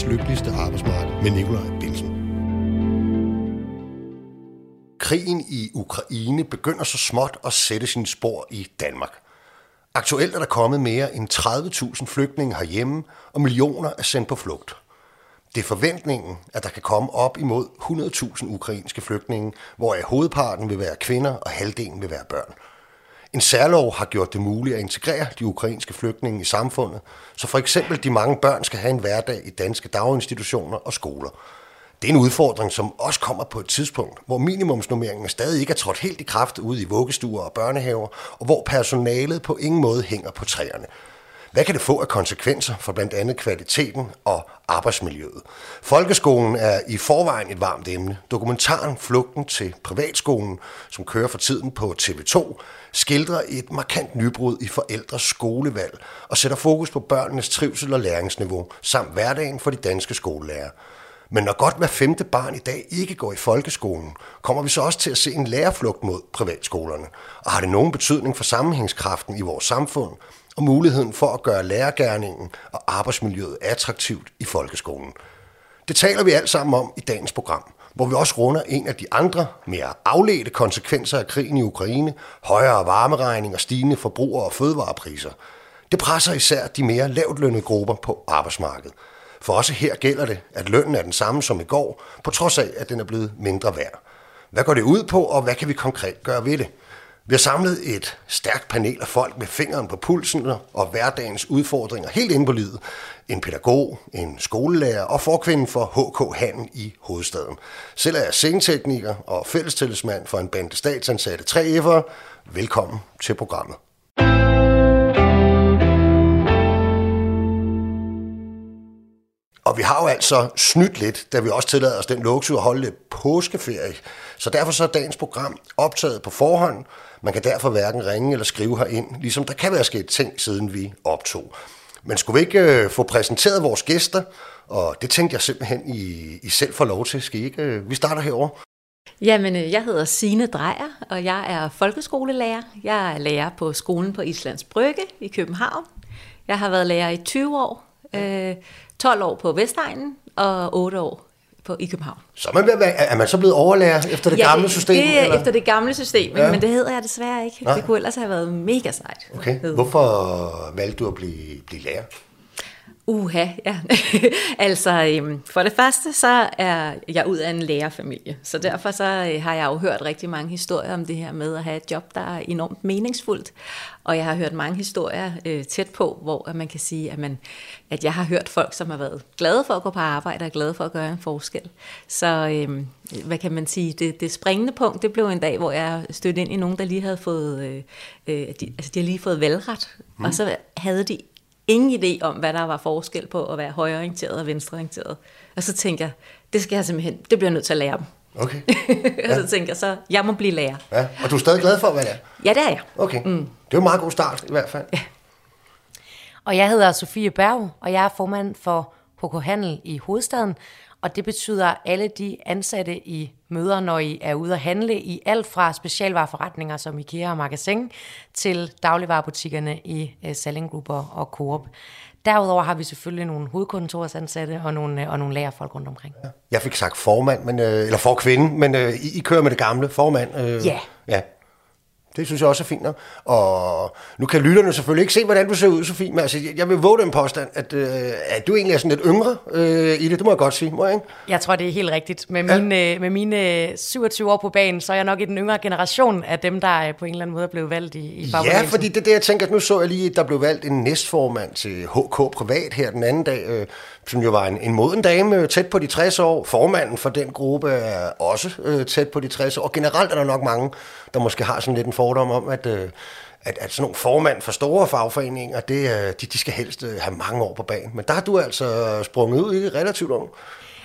verdens lykkeligste arbejdsmarked med Nikolaj Bilsen. Krigen i Ukraine begynder så småt at sætte sine spor i Danmark. Aktuelt er der kommet mere end 30.000 flygtninge herhjemme, og millioner er sendt på flugt. Det er forventningen, at der kan komme op imod 100.000 ukrainske flygtninge, hvor hovedparten vil være kvinder og halvdelen vil være børn. En særlov har gjort det muligt at integrere de ukrainske flygtninge i samfundet, så for eksempel de mange børn skal have en hverdag i danske daginstitutioner og skoler. Det er en udfordring, som også kommer på et tidspunkt, hvor minimumsnummeringen stadig ikke er trådt helt i kraft ude i vuggestuer og børnehaver, og hvor personalet på ingen måde hænger på træerne. Hvad kan det få af konsekvenser for blandt andet kvaliteten og arbejdsmiljøet? Folkeskolen er i forvejen et varmt emne. Dokumentaren Flugten til privatskolen, som kører for tiden på TV2, skildrer et markant nybrud i forældres skolevalg og sætter fokus på børnenes trivsel og læringsniveau samt hverdagen for de danske skolelærer. Men når godt hver femte barn i dag ikke går i folkeskolen, kommer vi så også til at se en lærerflugt mod privatskolerne. Og har det nogen betydning for sammenhængskraften i vores samfund og muligheden for at gøre lærergærningen og arbejdsmiljøet attraktivt i folkeskolen? Det taler vi alt sammen om i dagens program, hvor vi også runder en af de andre mere afledte konsekvenser af krigen i Ukraine, højere varmeregning og stigende forbruger- og fødevarepriser. Det presser især de mere lavtlønnede grupper på arbejdsmarkedet – for også her gælder det, at lønnen er den samme som i går, på trods af, at den er blevet mindre værd. Hvad går det ud på, og hvad kan vi konkret gøre ved det? Vi har samlet et stærkt panel af folk med fingeren på pulsen og hverdagens udfordringer helt inde på livet. En pædagog, en skolelærer og forkvinden for HK Handel i hovedstaden. Selv er jeg sengtekniker og fællestillidsmand for en bande statsansatte 3F'ere. Velkommen til programmet. Og vi har jo altså snydt lidt, da vi også tillader os den luksus at holde lidt påskeferie. Så derfor så er dagens program optaget på forhånd. Man kan derfor hverken ringe eller skrive herind, ligesom der kan være sket ting, siden vi optog. Men skulle vi ikke øh, få præsenteret vores gæster? Og det tænkte jeg simpelthen, I, I selv får lov til. Skal I ikke? Øh, vi starter herover. Jamen, øh, jeg hedder Sine Drejer, og jeg er folkeskolelærer. Jeg er lærer på skolen på Islands Brygge i København. Jeg har været lærer i 20 år. Øh, 12 år på Vestegnen og 8 år på, i København. Så man, er man så blevet overlærer efter det ja, gamle system? det er eller? efter det gamle system, ja. men det hedder jeg desværre ikke. Nej. Det kunne ellers have været mega sejt. Okay. Hvorfor valgte du at blive, blive lærer? Uha, ja. altså, øhm, for det første, så er jeg ud af en lærerfamilie, så derfor så øh, har jeg jo hørt rigtig mange historier om det her med at have et job, der er enormt meningsfuldt. Og jeg har hørt mange historier øh, tæt på, hvor man kan sige, at, man, at jeg har hørt folk, som har været glade for at gå på arbejde og glade for at gøre en forskel. Så øh, hvad kan man sige, det, det springende punkt, det blev en dag, hvor jeg stødte ind i nogen, der lige havde fået, øh, øh de, altså de havde lige fået valgret, mm. og så havde de ingen idé om, hvad der var forskel på at være højreorienteret og venstreorienteret. Og så tænker jeg, det skal jeg simpelthen, det bliver jeg nødt til at lære dem. Okay. Ja. og så tænker jeg så, jeg må blive lærer. Ja. Og du er stadig glad for at være lærer? Ja, det er jeg. Okay. Mm. Det er en meget god start i hvert fald. Ja. Og jeg hedder Sofie Berg, og jeg er formand for HK Handel i hovedstaden, og det betyder alle de ansatte i møder, når I er ude at handle i alt fra specialvareforretninger som IKEA og Magasin til dagligvarerbutikkerne i uh, Sallinggrupper og Coop. Derudover har vi selvfølgelig nogle hovedkontorsansatte og nogle, og nogle lærerfolk rundt omkring. Jeg fik sagt formand, men, øh, eller for kvinde, men øh, I, I kører med det gamle formand. Øh, ja. ja. Det synes jeg også er fint nok. Og nu kan lytterne selvfølgelig ikke se, hvordan du ser ud, Sofie, men altså, jeg vil våge den påstand, at, øh, at du egentlig er sådan lidt yngre øh, i det. Det må jeg godt sige, må jeg ikke? Jeg tror, det er helt rigtigt. Med, mine, øh, med mine 27 år på banen, så er jeg nok i den yngre generation af dem, der øh, på en eller anden måde er blevet valgt i, i Ja, fordi det er det, jeg tænker, at nu så jeg lige, at der blev valgt en næstformand til HK Privat her den anden dag, øh, som jo var en, en moden dame, øh, tæt på de 60 år. Formanden for den gruppe er også øh, tæt på de 60 år. Og generelt er der nok mange, der måske har sådan lidt en fordom om, at, øh, at, at sådan nogle formand for store fagforeninger, det, øh, de, de skal helst øh, have mange år på banen. Men der har du altså sprunget ud i relativt ung.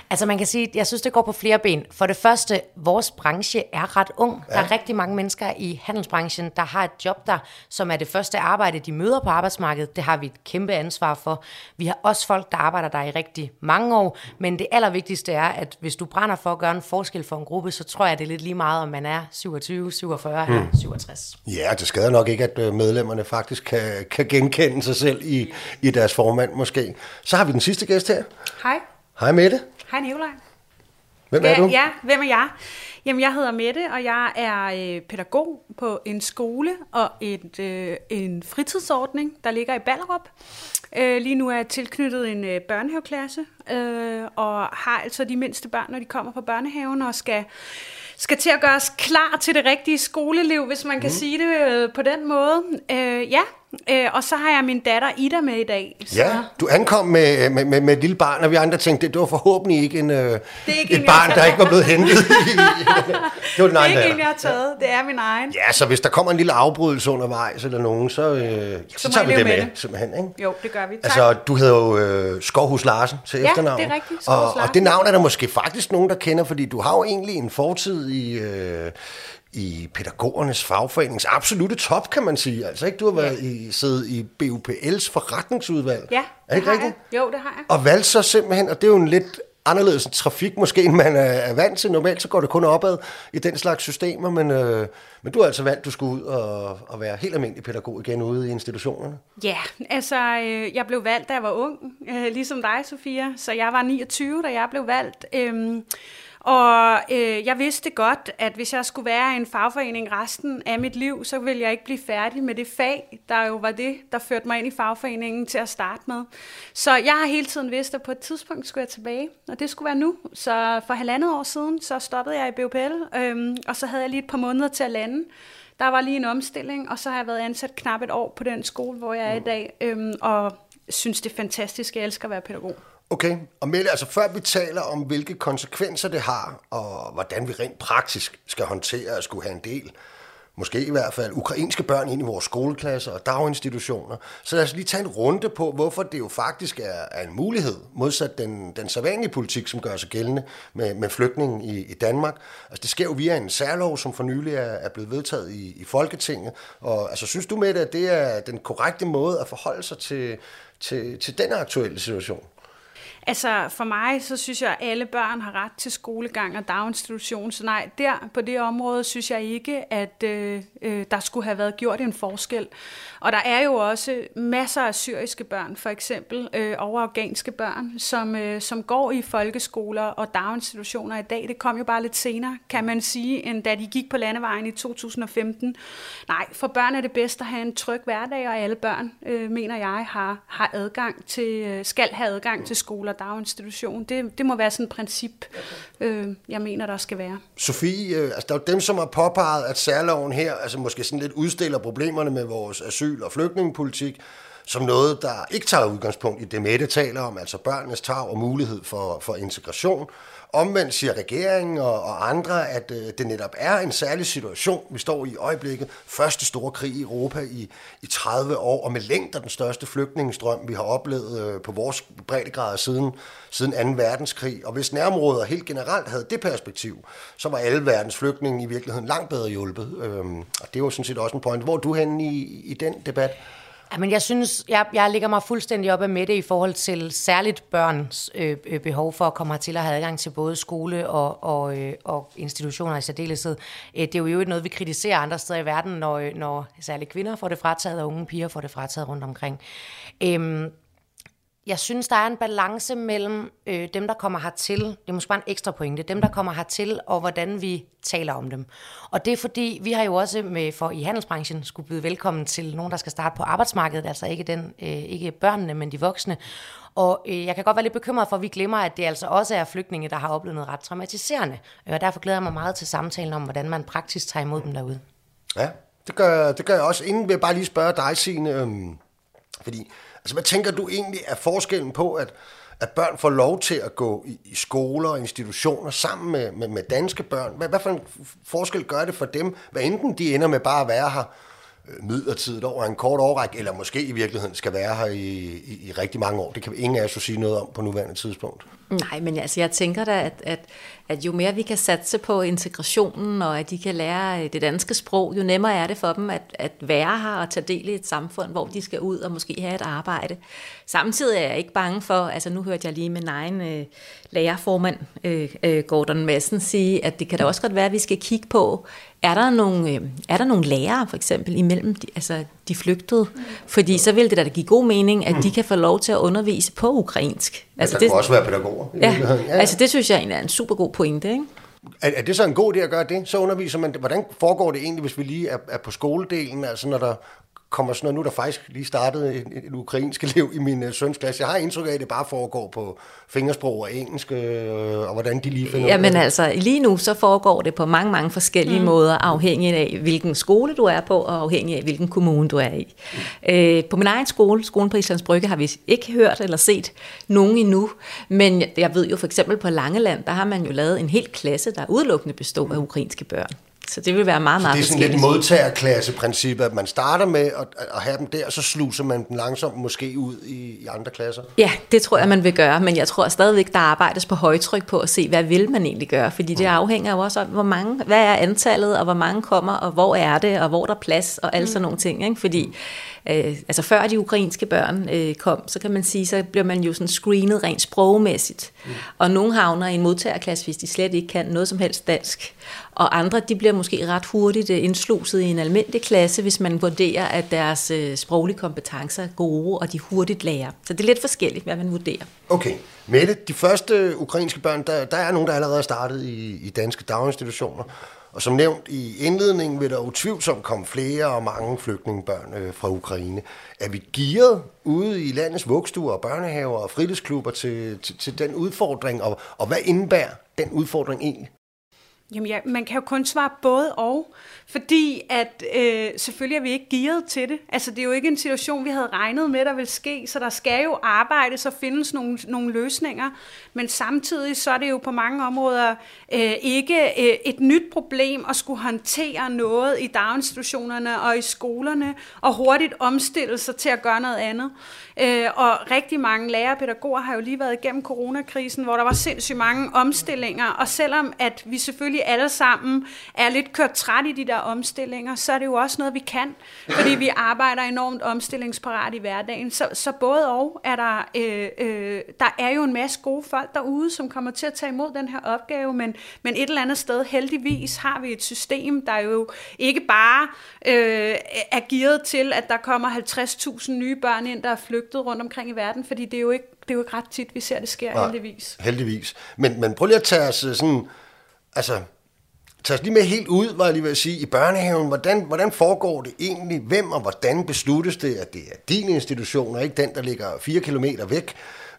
Altså man kan sige, jeg synes, det går på flere ben. For det første, vores branche er ret ung. Ja. Der er rigtig mange mennesker i handelsbranchen, der har et job der, som er det første arbejde, de møder på arbejdsmarkedet. Det har vi et kæmpe ansvar for. Vi har også folk, der arbejder der i rigtig mange år. Men det allervigtigste er, at hvis du brænder for at gøre en forskel for en gruppe, så tror jeg, det er lidt lige meget, om man er 27, 47 eller 67. Ja, det skader nok ikke, at øh, medlemmerne faktisk kan, kan genkende sig selv i, i deres formand måske. Så har vi den sidste gæst her. Hej. Hej Mette. Hej Nicolaj. Hvem er du? Ja, hvem er jeg? Jamen, jeg hedder Mette, og jeg er øh, pædagog på en skole og et, øh, en fritidsordning, der ligger i Ballerup. Øh, lige nu er jeg tilknyttet en øh, børnehaveklasse, øh, og har altså de mindste børn, når de kommer på børnehaven, og skal skal til at gøre os klar til det rigtige skoleliv, hvis man kan mm. sige det øh, på den måde. Øh, ja, øh, og så har jeg min datter Ida med i dag. Så. Ja, du ankom med, med, med, med et lille barn, og vi andre tænkte, det, det var forhåbentlig ikke, en, øh, ikke et en, barn, der ikke var blevet hentet. Det var den det er ikke en, jeg har taget. Det er min egen. Ja, så hvis der kommer en lille afbrydelse undervejs eller nogen, så, øh, ja, så, så tager vi det med, med simpelthen. Ikke? Jo, det gør vi. Tak. Altså, du hedder jo øh, Skovhus Larsen til ja, efternavn. det er rigtigt. Og, og det navn er der måske faktisk nogen, der kender, fordi du har jo egentlig en fortid i... Øh, i pædagogernes fagforenings absolute top, kan man sige. Altså ikke, du har været ja. i, siddet i BUPL's forretningsudvalg. Ja, er det ikke rigtigt? Jeg. Jo, det har jeg. Og valgte så simpelthen, og det er jo en lidt anderledes trafik måske, end man er vant til. Normalt så går det kun opad i den slags systemer, men, øh, men du har altså valgt, at du skulle ud og, og være helt almindelig pædagog igen ude i institutionerne. Ja, altså øh, jeg blev valgt, da jeg var ung, øh, ligesom dig, Sofia. Så jeg var 29, da jeg blev valgt. Øh, og øh, jeg vidste godt, at hvis jeg skulle være i en fagforening resten af mit liv, så ville jeg ikke blive færdig med det fag, der jo var det, der førte mig ind i fagforeningen til at starte med. Så jeg har hele tiden vidst, at på et tidspunkt skulle jeg tilbage, og det skulle være nu. Så for halvandet år siden, så stoppede jeg i BUPL, øhm, og så havde jeg lige et par måneder til at lande. Der var lige en omstilling, og så har jeg været ansat knap et år på den skole, hvor jeg er i dag, øhm, og synes det er fantastisk. Jeg elsker at være pædagog. Okay, og Mette, altså før vi taler om, hvilke konsekvenser det har, og hvordan vi rent praktisk skal håndtere at skulle have en del, måske i hvert fald, ukrainske børn ind i vores skoleklasser og daginstitutioner. Så lad os lige tage en runde på, hvorfor det jo faktisk er, er en mulighed, modsat den, den sædvanlige politik, som gør sig gældende med, med flygtningen i, i Danmark. Altså det sker jo via en særlov, som for nylig er, er blevet vedtaget i, i Folketinget. Og altså, synes du med at det er den korrekte måde at forholde sig til, til, til den aktuelle situation? Altså for mig, så synes jeg, at alle børn har ret til skolegang og daginstitution. Så nej, der på det område synes jeg ikke, at øh, øh, der skulle have været gjort en forskel. Og der er jo også masser af syriske børn, for eksempel, øh, over afghanske børn, som, øh, som går i folkeskoler og daginstitutioner i dag. Det kom jo bare lidt senere, kan man sige, end da de gik på landevejen i 2015. Nej, for børn er det bedst at have en tryg hverdag, og alle børn, øh, mener jeg, har, har adgang til, øh, skal have adgang til skoler og daginstitution. Det, det må være sådan et princip, øh, jeg mener, der skal være. Sofie, øh, altså der er jo dem, som har påpeget, at særloven her altså måske sådan lidt udstiller problemerne med vores asyl- og flygtningepolitik, som noget, der ikke tager udgangspunkt i det, Mette taler om, altså børnenes tag og mulighed for, for integration, Omvendt siger regeringen og, og andre, at øh, det netop er en særlig situation, vi står i i øjeblikket. Første store krig i Europa i, i 30 år, og med længder den største flygtningestrøm, vi har oplevet øh, på vores breddegrader siden, siden 2. verdenskrig. Og hvis nærområder helt generelt havde det perspektiv, så var alle verdens flygtninge i virkeligheden langt bedre hjulpet. Øhm, og det var sådan set også en point. Hvor er du henne i, i den debat? Men jeg synes, jeg, jeg ligger mig fuldstændig op af med det i forhold til særligt børns øh, øh, behov for at komme hertil og have adgang til både skole og, og, øh, og institutioner i særdeleshed. Øh, det er jo noget, vi kritiserer andre steder i verden, når, øh, når særligt kvinder får det frataget, og unge piger får det frataget rundt omkring. Øh, jeg synes, der er en balance mellem øh, dem, der kommer hertil, det er måske bare en ekstra pointe, dem, der kommer hertil, og hvordan vi taler om dem. Og det er fordi, vi har jo også med, for i handelsbranchen skulle byde velkommen til nogen, der skal starte på arbejdsmarkedet, altså ikke, den, øh, ikke børnene, men de voksne. Og øh, jeg kan godt være lidt bekymret for, at vi glemmer, at det altså også er flygtninge, der har oplevet noget ret traumatiserende. Øh, og derfor glæder jeg mig meget til samtalen om, hvordan man praktisk tager imod dem derude. Ja, det gør, det gør jeg også. Inden vil jeg bare lige spørge dig, Signe, øhm, fordi Altså, hvad tænker du egentlig er forskellen på, at, at børn får lov til at gå i, i skoler og institutioner sammen med, med, med danske børn? Hvad, hvad for en forskel gør det for dem, hvad enten de ender med bare at være her øh, midlertidigt over en kort årrække, eller måske i virkeligheden skal være her i, i, i rigtig mange år? Det kan ingen af os sige noget om på nuværende tidspunkt. Nej, men altså jeg tænker da, at, at, at jo mere vi kan satse på integrationen, og at de kan lære øh, det danske sprog, jo nemmere er det for dem at, at være her og tage del i et samfund, hvor de skal ud og måske have et arbejde. Samtidig er jeg ikke bange for, altså nu hørte jeg lige min egen øh, lærerformand, øh, øh, Gordon Madsen, sige, at det kan da også godt være, at vi skal kigge på, er der nogle, øh, er der nogle lærere for eksempel imellem de, altså de flygtede. Fordi så ville det da give god mening, at de kan få lov til at undervise på ukrainsk. Altså, der det, også være pædagoger. Ja, ja, ja, altså det synes jeg egentlig er en super god pointe. Ikke? Er, er det så en god idé at gøre det? Så underviser man det. Hvordan foregår det egentlig, hvis vi lige er, er på skoledelen? Altså når der kommer sådan noget, nu der faktisk lige startet en, en ukrainsk elev i min uh, søns klasse. Jeg har indtryk af, at det bare foregår på fingersprog og engelsk, øh, og hvordan de lige finder Jamen altså, lige nu så foregår det på mange, mange forskellige mm. måder, afhængig af, hvilken skole du er på, og afhængig af, hvilken kommune du er i. Mm. Øh, på min egen skole, skolen på Islands Brygge, har vi ikke hørt eller set nogen endnu, men jeg ved jo for eksempel på Langeland, der har man jo lavet en hel klasse, der udelukkende består af ukrainske børn. Så det vil være meget, meget Det er sådan lidt modtagerklasseprincip, at man starter med at, at have dem der, og så sluser man dem langsomt måske ud i, i andre klasser? Ja, det tror jeg, man vil gøre, men jeg tror stadigvæk, der arbejdes på højtryk på at se, hvad vil man egentlig gøre, fordi det mm. afhænger jo også af, hvor mange, hvad er antallet, og hvor mange kommer, og hvor er det, og hvor er der plads, og alle mm. sådan nogle ting, ikke? fordi øh, altså før de ukrainske børn øh, kom, så kan man sige, så bliver man jo sådan screenet rent sprogmæssigt. Mm. Og nogle havner i en modtagerklasse, hvis de slet ikke kan noget som helst dansk. Og andre, de bliver måske ret hurtigt øh, indsluset i en almindelig klasse, hvis man vurderer, at deres øh, sproglige kompetencer er gode, og de hurtigt lærer. Så det er lidt forskelligt, hvad man vurderer. Okay. Mette, de første ukrainske børn, der, der er nogen, der allerede er startet i, i danske daginstitutioner. Og som nævnt i indledningen vil der utvivlsomt komme flere og mange flygtningebørn øh, fra Ukraine. Er vi gearet ude i landets vugstuer og børnehaver og fritidsklubber til, til, til den udfordring, og, og hvad indebærer den udfordring egentlig? Jamen ja, man kan jo kun svare både og, fordi at øh, selvfølgelig er vi ikke gearet til det. Altså det er jo ikke en situation, vi havde regnet med, der vil ske, så der skal jo arbejdes og findes nogle, nogle løsninger. Men samtidig så er det jo på mange områder øh, ikke øh, et nyt problem at skulle håndtere noget i daginstitutionerne og i skolerne og hurtigt omstille sig til at gøre noget andet. Øh, og rigtig mange lærere og pædagoger har jo lige været igennem coronakrisen, hvor der var sindssygt mange omstillinger, og selvom at vi selvfølgelig alle sammen er lidt kørt træt i de der omstillinger, så er det jo også noget, vi kan, fordi vi arbejder enormt omstillingsparat i hverdagen. Så, så både og er der, øh, øh, der er jo en masse gode folk derude, som kommer til at tage imod den her opgave, men, men et eller andet sted heldigvis har vi et system, der jo ikke bare øh, er gearet til, at der kommer 50.000 nye børn ind, der er flygtet rundt omkring i verden, fordi det er jo ikke, det er jo ikke ret tit, vi ser det sker, Nej, heldigvis. Heldigvis. Men, men prøv lige at tage os øh, sådan, altså, tage os lige med helt ud, var jeg lige ved at sige, i børnehaven. Hvordan, hvordan foregår det egentlig? Hvem og hvordan besluttes det, at det er din institution, og ikke den, der ligger fire kilometer væk?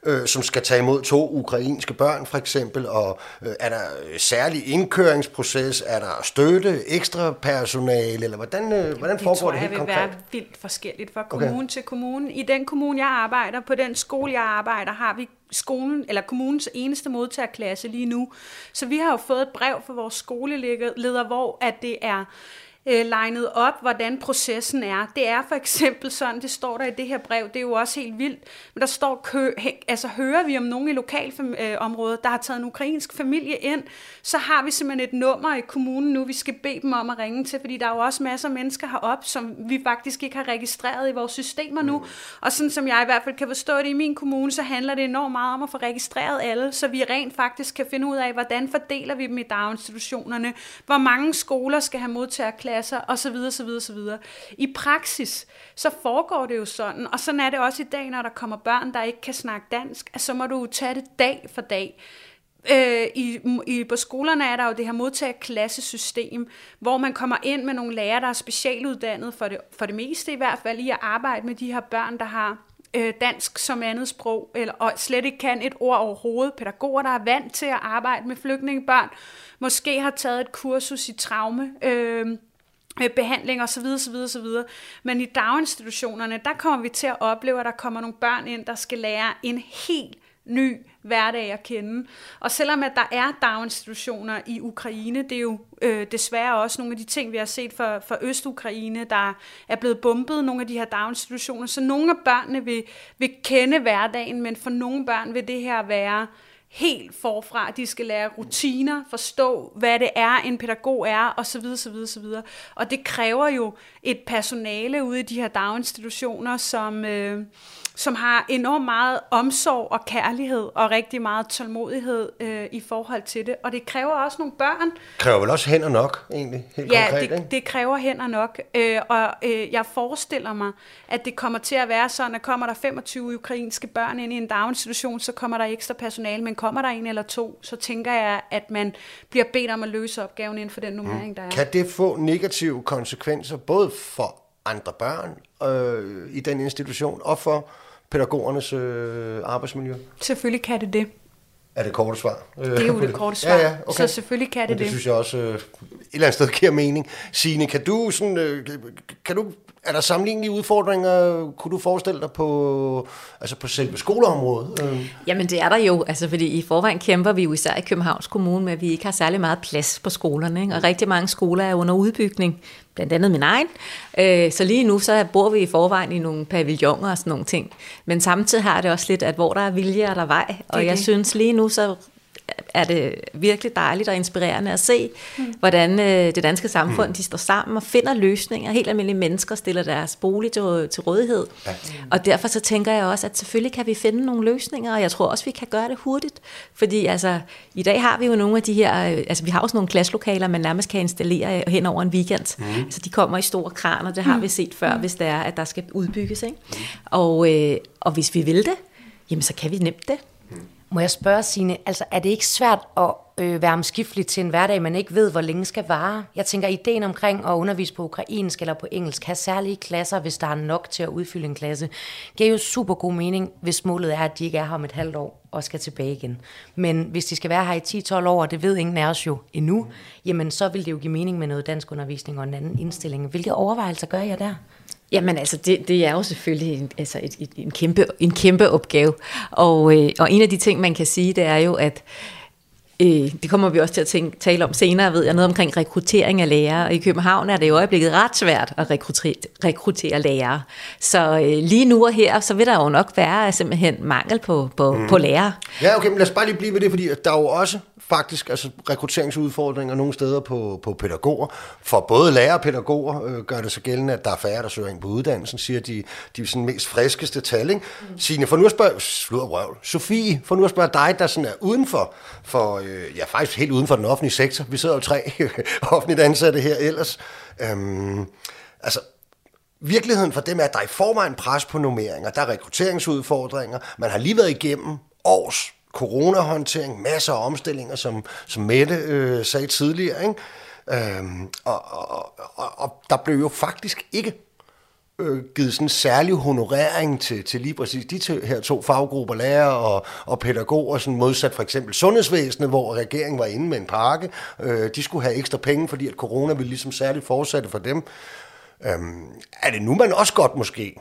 Øh, som skal tage imod to ukrainske børn for eksempel, og øh, er der særlig indkøringsproces, er der støtte, ekstra personale, eller hvordan, øh, hvordan foregår det, det helt konkret? Det vil være vildt forskelligt fra kommune okay. til kommune. I den kommune, jeg arbejder, på den skole, jeg arbejder, har vi skolen, eller kommunens eneste modtagerklasse lige nu. Så vi har jo fået et brev fra vores skoleleder, hvor at det er øh, legnet op, hvordan processen er. Det er for eksempel sådan, det står der i det her brev, det er jo også helt vildt, men der står, kø, altså hører vi om nogen i lokalområdet, der har taget en ukrainsk familie ind, så har vi simpelthen et nummer i kommunen nu, vi skal bede dem om at ringe til, fordi der er jo også masser af mennesker herop, som vi faktisk ikke har registreret i vores systemer nu, og sådan som jeg i hvert fald kan forstå det i min kommune, så handler det enormt meget om at få registreret alle, så vi rent faktisk kan finde ud af, hvordan fordeler vi dem i daginstitutionerne, hvor mange skoler skal have modtagerklasser, klasser osv. osv. osv. I praksis, så foregår det jo sådan, og sådan er det også i dag, når der kommer børn, der ikke kan snakke dansk, at så må du tage det dag for dag. Øh, i, i, på skolerne er der jo det her modtagerklassesystem, hvor man kommer ind med nogle lærere, der er specialuddannet for det, for det meste i hvert fald, i at arbejde med de her børn, der har øh, dansk som andet sprog, eller, og slet ikke kan et ord overhovedet. Pædagoger, der er vant til at arbejde med flygtningebørn, måske har taget et kursus i traume, øh, behandling osv. osv. osv. Men i daginstitutionerne, der kommer vi til at opleve, at der kommer nogle børn ind, der skal lære en helt ny hverdag at kende. Og selvom at der er daginstitutioner i Ukraine, det er jo øh, desværre også nogle af de ting, vi har set for, for Øst-Ukraine, der er blevet bombet, nogle af de her daginstitutioner, så nogle af børnene vil, vil kende hverdagen, men for nogle børn vil det her være helt forfra. De skal lære rutiner, forstå, hvad det er, en pædagog er, osv. osv., osv. Og det kræver jo et personale ude i de her daginstitutioner, som, øh, som har enormt meget omsorg og kærlighed og rigtig meget tålmodighed øh, i forhold til det. Og det kræver også nogle børn. Kræver vel også hænder nok, egentlig, helt ja, konkret, det, ikke? det kræver hænder nok. Øh, og øh, jeg forestiller mig, at det kommer til at være sådan, at kommer der 25 ukrainske børn ind i en daginstitution, så kommer der ekstra personale, men kommer der en eller to, så tænker jeg, at man bliver bedt om at løse opgaven inden for den nummering, mm. der er. Kan det få negative konsekvenser, både for andre børn øh, i den institution, og for pædagogernes øh, arbejdsmiljø? Selvfølgelig kan det det. Er det korte svar? Det er jo det korte svar. Ja, ja, okay. Så selvfølgelig kan det Men det. det. synes jeg også øh, et eller andet sted giver mening. Signe, kan du sådan, øh, kan du, er der sammenlignelige udfordringer, kunne du forestille dig på, altså på selve skoleområdet? Øh. Jamen det er der jo, altså fordi i forvejen kæmper vi jo især i Københavns Kommune med, at vi ikke har særlig meget plads på skolerne, ikke? og rigtig mange skoler er under udbygning, blandt andet min egen. Øh, så lige nu så bor vi i forvejen i nogle pavilloner og sådan nogle ting. Men samtidig har det også lidt, at hvor der er vilje, er der vej. Og jeg det. synes lige nu så er det virkelig dejligt og inspirerende at se, mm. hvordan øh, det danske samfund mm. de står sammen og finder løsninger. Helt almindelige mennesker stiller deres bolig til, til rådighed. Ja. Og derfor så tænker jeg også, at selvfølgelig kan vi finde nogle løsninger, og jeg tror også, vi kan gøre det hurtigt. Fordi altså, i dag har vi jo nogle af de her, øh, altså vi har også nogle klasselokaler, man nærmest kan installere hen over en weekend. Mm. Altså de kommer i store kraner, det har mm. vi set før, mm. hvis det er, at der skal udbygges. Ikke? Og, øh, og hvis vi vil det, jamen så kan vi nemt det. Må jeg spørge, Signe, altså er det ikke svært at øh, være omskiftelig til en hverdag, man ikke ved, hvor længe skal vare? Jeg tænker, ideen omkring at undervise på ukrainsk eller på engelsk, have særlige klasser, hvis der er nok til at udfylde en klasse, giver jo super god mening, hvis målet er, at de ikke er her om et halvt år og skal tilbage igen. Men hvis de skal være her i 10-12 år, og det ved ingen af os jo endnu, jamen så vil det jo give mening med noget dansk undervisning og en anden indstilling. Hvilke overvejelser gør jeg der? Jamen altså, det, det er jo selvfølgelig en, altså et, et, en, kæmpe, en kæmpe opgave. Og, øh, og en af de ting, man kan sige, det er jo, at øh, det kommer vi også til at tænke, tale om senere, ved jeg, noget omkring rekruttering af lærere. Og i København er det i øjeblikket ret svært at rekruttere, rekruttere lærere. Så øh, lige nu og her, så vil der jo nok være simpelthen mangel på, på, mm. på lærere. Ja, okay, men lad os bare lige blive ved det, fordi der er jo også faktisk altså rekrutteringsudfordringer nogle steder på, på pædagoger. For både lærere og pædagoger øh, gør det så gældende, at der er færre, der søger ind på uddannelsen, siger de, de sådan mest friskeste tal. Ikke? Mm. Signe, for nu at spørge, slud røv, Sofie, for nu at spørge dig, der sådan er uden for, for øh, ja faktisk helt uden for den offentlige sektor. Vi sidder jo tre offentligt ansatte her ellers. Øhm, altså, virkeligheden for dem er, at der er i forvejen pres på nummeringer, der er rekrutteringsudfordringer, man har lige været igennem års coronahåndtering, masser af omstillinger, som, som Mette øh, sagde tidligere. Ikke? Øhm, og, og, og, og der blev jo faktisk ikke øh, givet sådan en særlig honorering til, til lige præcis de to, her to faggrupper, lærer og, og pædagoger, sådan modsat for eksempel sundhedsvæsenet, hvor regeringen var inde med en pakke. Øh, de skulle have ekstra penge, fordi at corona ville ligesom særligt fortsætte for dem. Øhm, er det nu, man også godt måske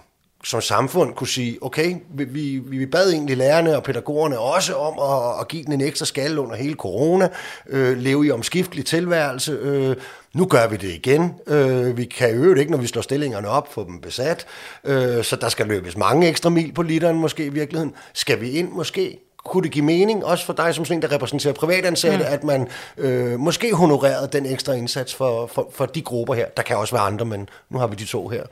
som samfund kunne sige, okay, vi, vi, vi bad egentlig lærerne og pædagogerne også om at, at give den en ekstra skalle under hele corona, øh, leve i omskiftelig tilværelse. Øh, nu gør vi det igen. Øh, vi kan jo ikke, når vi slår stillingerne op, få dem besat. Øh, så der skal løbes mange ekstra mil på literen måske i virkeligheden. Skal vi ind måske? kunne det give mening, også for dig som sådan en, der repræsenterer privatansatte, mm. at man øh, måske honorerede den ekstra indsats for, for, for de grupper her. Der kan også være andre, men nu har vi de to her.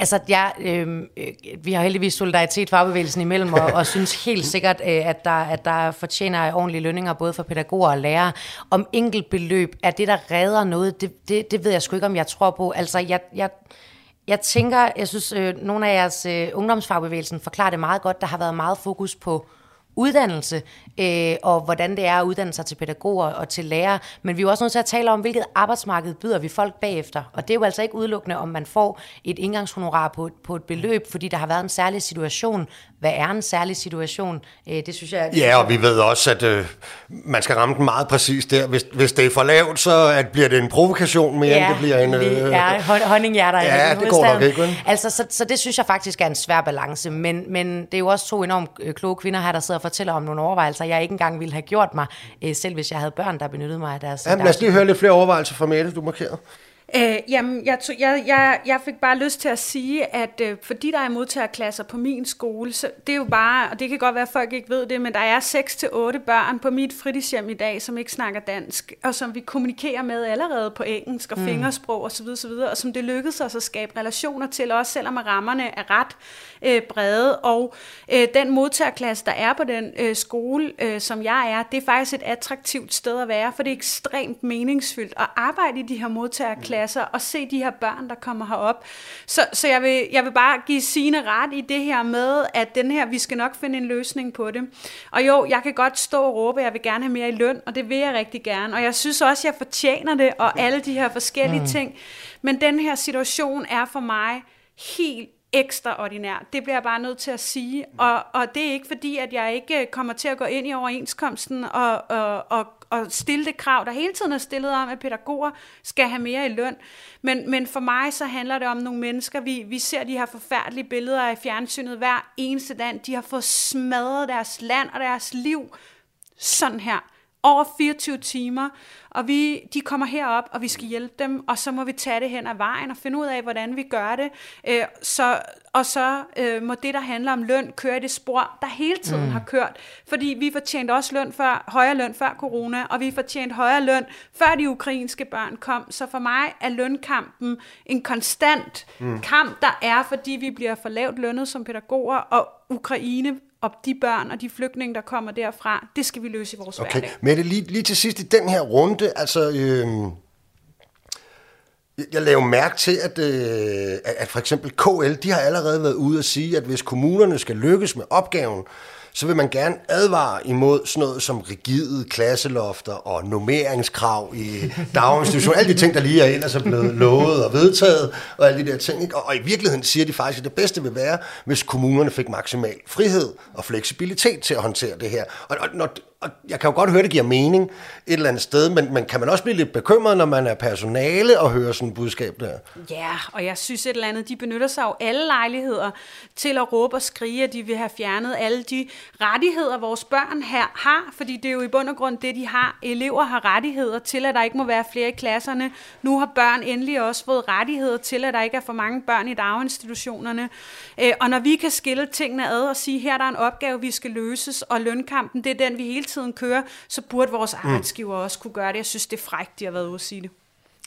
Altså, jeg, øhm, øh, vi har heldigvis solidaritet fagbevægelsen imellem, og, og synes helt sikkert, øh, at, der, at der fortjener ordentlige lønninger, både for pædagoger og lærere. Om enkelt beløb er det, der redder noget, det, det, det ved jeg sgu ikke, om jeg tror på. Altså, jeg, jeg, jeg tænker, jeg synes, øh, nogle af jeres øh, ungdomsfagbevægelsen forklarer det meget godt. Der har været meget fokus på uddannelse, øh, og hvordan det er at uddanne sig til pædagoger og til lærer. Men vi er jo også nødt til at tale om, hvilket arbejdsmarked byder vi folk bagefter. Og det er jo altså ikke udelukkende, om man får et indgangshonorar på, på et beløb, fordi der har været en særlig situation. Hvad er en særlig situation? Øh, det synes jeg... Ja, og vi ved også, at øh, man skal ramme den meget præcis der. Hvis, hvis det er for lavt, så at bliver det en provokation mere, ja, end det bliver en... Øh, ja, honninghjerter. Ja, det går nok ikke. Altså, så, så det synes jeg faktisk er en svær balance. Men, men det er jo også to enormt øh, kloge kvinder her, der sidder og fortæller om nogle overvejelser, jeg ikke engang ville have gjort mig, øh, selv hvis jeg havde børn, der benyttede mig af deres... Jamen, lad os lige høre lidt flere overvejelser fra Mette, du markerede. Øh, jamen, jeg, tog, jeg, jeg, jeg fik bare lyst til at sige, at øh, fordi der er modtagerklasser på min skole, så det er jo bare, og det kan godt være, at folk ikke ved det, men der er 6-8 børn på mit fritidshjem i dag, som ikke snakker dansk, og som vi kommunikerer med allerede på engelsk og mm. fingersprog osv., osv., og som det lykkedes os at skabe relationer til, også selvom rammerne er ret øh, brede. Og øh, den modtagerklasse, der er på den øh, skole, øh, som jeg er, det er faktisk et attraktivt sted at være, for det er ekstremt meningsfyldt at arbejde i de her modtagerklasser og se de her børn, der kommer herop. Så, så jeg, vil, jeg vil bare give sine ret i det her med, at den her, vi skal nok finde en løsning på det. Og jo, jeg kan godt stå og råbe, at jeg vil gerne have mere i løn, og det vil jeg rigtig gerne. Og jeg synes også, at jeg fortjener det, og alle de her forskellige mm. ting. Men den her situation er for mig helt ekstraordinær. Det bliver jeg bare nødt til at sige. Og, og det er ikke fordi, at jeg ikke kommer til at gå ind i overenskomsten og, og, og, og stille det krav, der hele tiden er stillet om, at pædagoger skal have mere i løn. Men, men for mig så handler det om nogle mennesker, vi, vi ser de her forfærdelige billeder af fjernsynet hver eneste dag. De har fået smadret deres land og deres liv sådan her over 24 timer, og vi, de kommer herop, og vi skal hjælpe dem, og så må vi tage det hen ad vejen og finde ud af, hvordan vi gør det. Øh, så, og så øh, må det, der handler om løn, køre i det spor, der hele tiden mm. har kørt. Fordi vi fortjente også løn før, højere løn før corona, og vi fortjente højere løn, før de ukrainske børn kom. Så for mig er lønkampen en konstant mm. kamp, der er, fordi vi bliver for lavt lønnet som pædagoger, og Ukraine og de børn og de flygtninge, der kommer derfra, det skal vi løse i vores okay. hverdag. Mette, lige, lige til sidst i den her runde, altså... Øh, jeg laver mærke til, at, øh, at for eksempel KL, de har allerede været ude at sige, at hvis kommunerne skal lykkes med opgaven, så vil man gerne advare imod sådan noget som rigide klasselofter og nummeringskrav i daginstitutioner. alle de ting, der lige er ellers er blevet lovet og vedtaget, og alle de der ting. Ikke? Og, og i virkeligheden siger de faktisk, at det bedste vil være, hvis kommunerne fik maksimal frihed og fleksibilitet til at håndtere det her. Og, og når, og jeg kan jo godt høre, det giver mening et eller andet sted, men, men kan man også blive lidt bekymret, når man er personale og hører sådan et budskab der? Ja, og jeg synes et eller andet, de benytter sig af alle lejligheder til at råbe og skrige, at de vil have fjernet alle de rettigheder, vores børn her har, fordi det er jo i bund og grund det, de har. Elever har rettigheder til, at der ikke må være flere i klasserne. Nu har børn endelig også fået rettigheder til, at der ikke er for mange børn i daginstitutionerne. Øh, og når vi kan skille tingene ad og sige, her der er en opgave, vi skal løses, og lønkampen, det er den, vi hele tiden kører, så burde vores mm. arbejdsgiver også kunne gøre det. Jeg synes, det er frækt, de har været ude at sige det.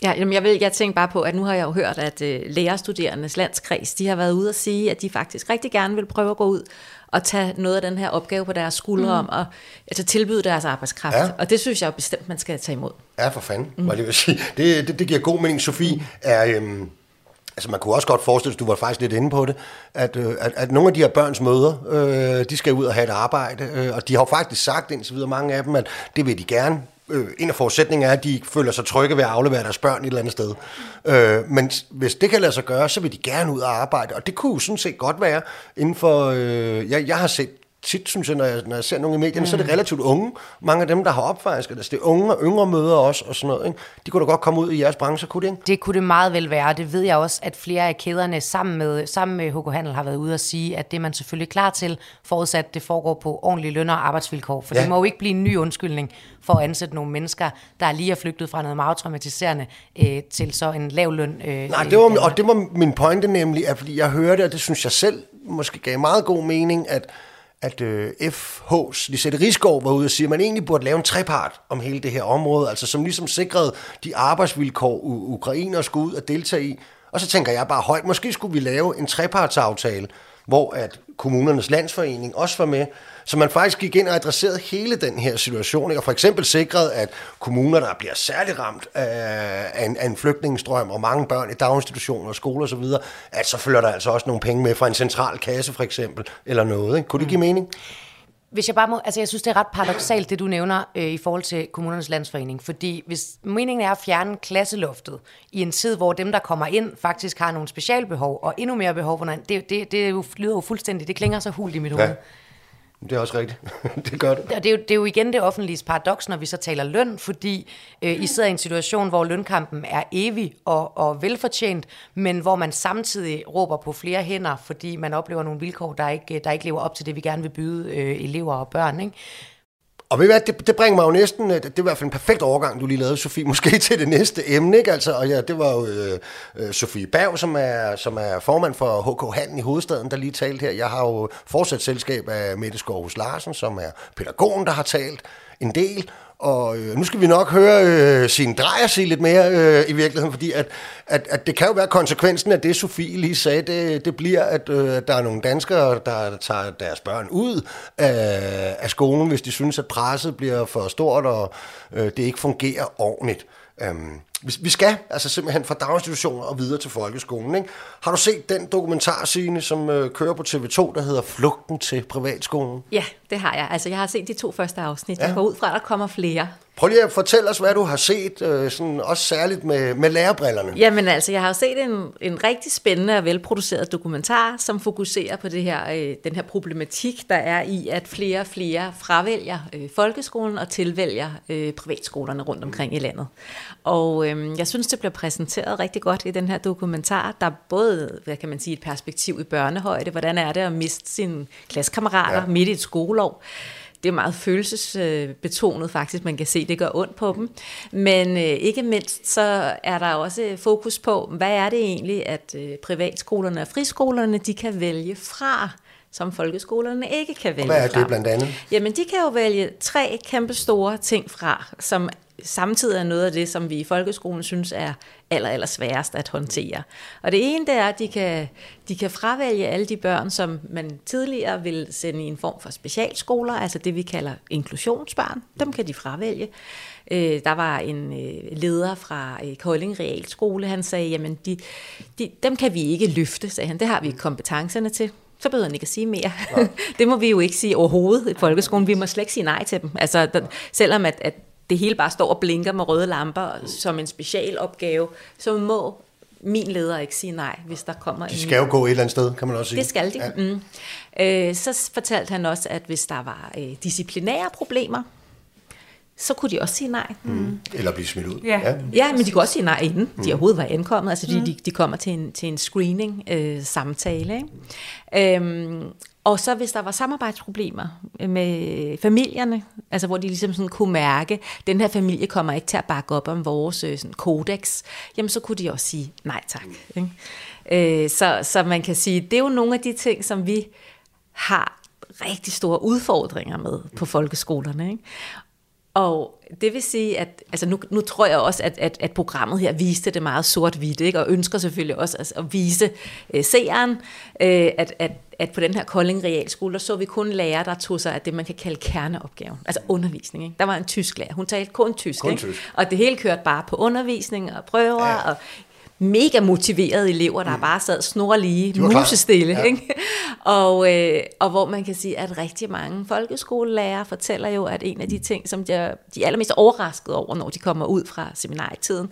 Ja, jamen jeg, vil, jeg tænker bare på, at nu har jeg jo hørt, at uh, lærerstuderendes landskreds, de har været ude at sige, at de faktisk rigtig gerne vil prøve at gå ud og tage noget af den her opgave på deres skuldre mm. om at altså, tilbyde deres arbejdskraft. Ja. Og det synes jeg jo bestemt, man skal tage imod. Ja, for fanden, mm. var det vil sige. Det, det, det giver god mening. Sofie, mm. er... Øhm Altså man kunne også godt forestille sig, du var faktisk lidt inde på det, at, øh, at, at nogle af de her børns møder, øh, de skal ud og have et arbejde, øh, og de har faktisk sagt indtil videre mange af dem, at det vil de gerne. Øh, en af forudsætningerne er, at de føler sig trygge ved at aflevere deres børn et eller andet sted. Øh, men hvis det kan lade sig gøre, så vil de gerne ud og arbejde, og det kunne jo sådan set godt være inden for... Øh, jeg, jeg har set tit, synes jeg, når jeg, når jeg ser nogle i medierne, mm. så er det mm. relativt unge. Mange af dem, der har opfejsket, altså det er unge og yngre møder også, og sådan noget. Ikke? De kunne da godt komme ud i jeres branche, kunne det ikke? Det kunne det meget vel være, det ved jeg også, at flere af kæderne sammen med, sammen med HK Handel har været ude og sige, at det er man selvfølgelig klar til, forudsat det foregår på ordentlige løn- og arbejdsvilkår. For ja. det må jo ikke blive en ny undskyldning for at ansætte nogle mennesker, der lige er flygtet fra noget meget traumatiserende øh, til så en lav løn. Øh, Nej, det var, og det var min pointe nemlig, at fordi jeg hørte, og det synes jeg selv måske gav meget god mening, at at øh, FH's Lisette Rigsgaard var ude og sige, at man egentlig burde lave en trepart om hele det her område, altså som ligesom sikrede de arbejdsvilkår, ukrainer skulle ud og deltage i. Og så tænker jeg bare højt, måske skulle vi lave en trepartsaftale, hvor at kommunernes landsforening også var med, så man faktisk gik ind og adresserede hele den her situation, ikke? og for eksempel sikrede, at kommuner, der bliver særligt ramt af en, af en flygtningestrøm, og mange børn i daginstitutioner og skoler osv., at så følger der altså også nogle penge med fra en central kasse for eksempel, eller noget. Ikke? Kunne det give mening? Hvis jeg bare må, altså jeg synes, det er ret paradoxalt, det du nævner øh, i forhold til kommunernes landsforening, fordi hvis meningen er at fjerne klasseloftet i en tid, hvor dem, der kommer ind, faktisk har nogle specialbehov, og endnu mere behov for noget, det, det, det lyder jo fuldstændig, det klinger så hult i mit hoved. Det er også rigtigt. det gør det. Det er, jo, det er jo igen det offentlige paradoks, når vi så taler løn, fordi øh, I sidder i en situation, hvor lønkampen er evig og, og velfortjent, men hvor man samtidig råber på flere hænder, fordi man oplever nogle vilkår, der ikke, der ikke lever op til det, vi gerne vil byde øh, elever og børn. Ikke? Og ved du hvad, det, det bringer mig jo næsten, det, det er i hvert fald en perfekt overgang, du lige lavede, Sofie, måske til det næste emne, ikke? Altså, og ja, det var jo øh, øh Sofie Berg, som er, som er formand for HK Handen i hovedstaden, der lige talte her. Jeg har jo fortsat selskab af Mette Skovhus Larsen, som er pædagogen, der har talt en del. Og øh, nu skal vi nok høre øh, sin drejer sige lidt mere øh, i virkeligheden, fordi at, at, at det kan jo være konsekvensen af det, Sofie lige sagde. Det, det bliver, at øh, der er nogle danskere, der tager deres børn ud af, af skolen, hvis de synes, at presset bliver for stort, og øh, det ikke fungerer ordentligt. Øhm, vi skal altså simpelthen fra daginstitutioner og videre til folkeskolen. Ikke? Har du set den dokumentarscene, som øh, kører på TV2, der hedder Flugten til privatskolen? Ja, det har jeg. Altså, jeg har set de to første afsnit. Ja. Jeg går ud fra, at der kommer flere. Prøv lige at fortælle os, hvad du har set, øh, sådan, også særligt med, med lærerbrillerne. Jamen altså, jeg har jo set en, en rigtig spændende og velproduceret dokumentar, som fokuserer på det her, øh, den her problematik, der er i, at flere og flere fravælger øh, folkeskolen og tilvælger øh, privatskolerne rundt omkring i landet. Og øh, jeg synes, det bliver præsenteret rigtig godt i den her dokumentar. Der er både, hvad kan man sige, et perspektiv i børnehøjde, hvordan er det at miste sine klassekammerater ja. midt i et skoleår, det er meget følelsesbetonet faktisk, man kan se, det gør ondt på dem. Men øh, ikke mindst så er der også øh, fokus på, hvad er det egentlig, at øh, privatskolerne og friskolerne, de kan vælge fra som folkeskolerne ikke kan vælge Hvad er fra. det blandt andet? Jamen, de kan jo vælge tre kæmpe store ting fra, som samtidig er noget af det, som vi i folkeskolen synes er aller, aller sværest at håndtere. Og det ene, det er, at de kan, de kan fravælge alle de børn, som man tidligere vil sende i en form for specialskoler, altså det, vi kalder inklusionsbørn. Dem kan de fravælge. Øh, der var en øh, leder fra øh, Kolding Realskole, han sagde, jamen de, de, dem kan vi ikke løfte, sagde han. Det har vi kompetencerne til så behøver han ikke at sige mere. Det må vi jo ikke sige overhovedet i folkeskolen. Vi må slet ikke sige nej til dem. Altså, der, selvom at, at det hele bare står og blinker med røde lamper som en specialopgave, så må min leder ikke sige nej, hvis der kommer de skal en... jo gå et eller andet sted, kan man også sige. Det skal de. Ja. Mm. Øh, så fortalte han også, at hvis der var øh, disciplinære problemer, så kunne de også sige nej. Mm. Eller blive smidt ud. Ja. ja, ja men de kunne også sige nej, inden mm. de overhovedet var ankommet. Altså, mm. de, de kommer til en, til en screening-samtale. Øh, øhm, og så hvis der var samarbejdsproblemer med familierne, altså hvor de ligesom sådan kunne mærke, at den her familie kommer ikke til at bakke op om vores øh, sådan, kodex, jamen så kunne de også sige nej tak. Ikke? Øh, så, så man kan sige, det er jo nogle af de ting, som vi har rigtig store udfordringer med på folkeskolerne. Ikke? Og det vil sige, at altså nu, nu tror jeg også, at, at, at programmet her viste det meget sort-hvidt, ikke? og ønsker selvfølgelig også at, at vise øh, seeren, øh, at, at, at på den her Kolding Realskole, der så vi kun lærere, der tog sig af det, man kan kalde kerneopgaven, altså undervisning. Ikke? Der var en tysk lærer, hun talte kun tysk, kun ikke? tysk. og det hele kørte bare på undervisning og prøver, ja. og mega motiverede elever, der mm. bare sad snorlige, musestille. Ja. Ikke? Og, øh, og hvor man kan sige, at rigtig mange folkeskolelærer fortæller jo, at en af de ting, som de, de er allermest overrasket over, når de kommer ud fra seminarietiden,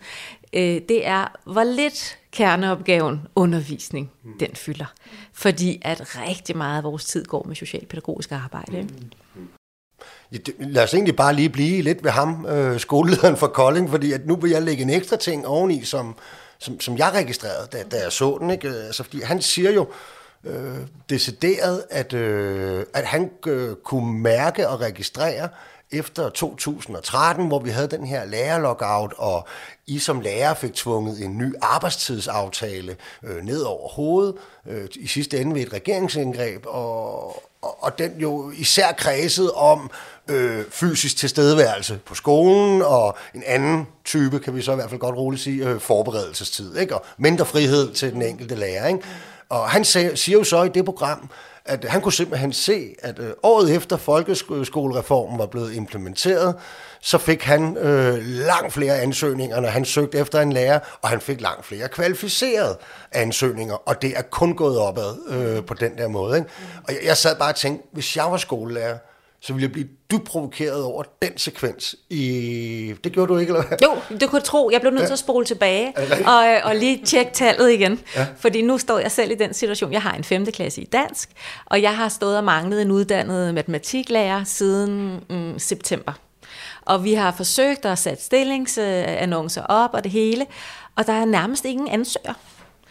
øh, det er, hvor lidt kerneopgaven undervisning, mm. den fylder. Fordi at rigtig meget af vores tid går med socialpædagogisk arbejde. Ikke? Mm. Lad os egentlig bare lige blive lidt ved ham, øh, skolelederen for Kolding, fordi at nu vil jeg lægge en ekstra ting oveni, som, som, som jeg registrerede, da, da jeg så den. Ikke? Øh, altså, fordi han siger jo øh, decideret, at, øh, at han øh, kunne mærke og registrere efter 2013, hvor vi havde den her lærerlockout, og I som lærer fik tvunget en ny arbejdstidsaftale øh, ned over hovedet, øh, i sidste ende ved et regeringsindgreb, og, og, og den jo især kredsede om øh, fysisk tilstedeværelse på skolen, og en anden type, kan vi så i hvert fald godt roligt sige, øh, forberedelsestid, ikke? og mindre frihed til den enkelte lærer. Ikke? Og han siger jo så i det program, at han kunne simpelthen se, at øh, året efter folkeskolereformen var blevet implementeret, så fik han øh, langt flere ansøgninger, når han søgte efter en lærer, og han fik langt flere kvalificerede ansøgninger, og det er kun gået opad øh, på den der måde. Ikke? Og jeg, jeg sad bare og tænkte, hvis jeg var skolelærer, så ville jeg blive dybt provokeret over den sekvens. I... Det gjorde du ikke, eller hvad? Jo, det kunne jeg tro. Jeg blev nødt til at spole tilbage og, øh, og lige tjekke tallet igen. Ja. Fordi nu står jeg selv i den situation. Jeg har en 5. klasse i dansk, og jeg har stået og manglet en uddannet matematiklærer siden mm, september. Og vi har forsøgt at sætte stillingsannoncer op og det hele, og der er nærmest ingen ansøger.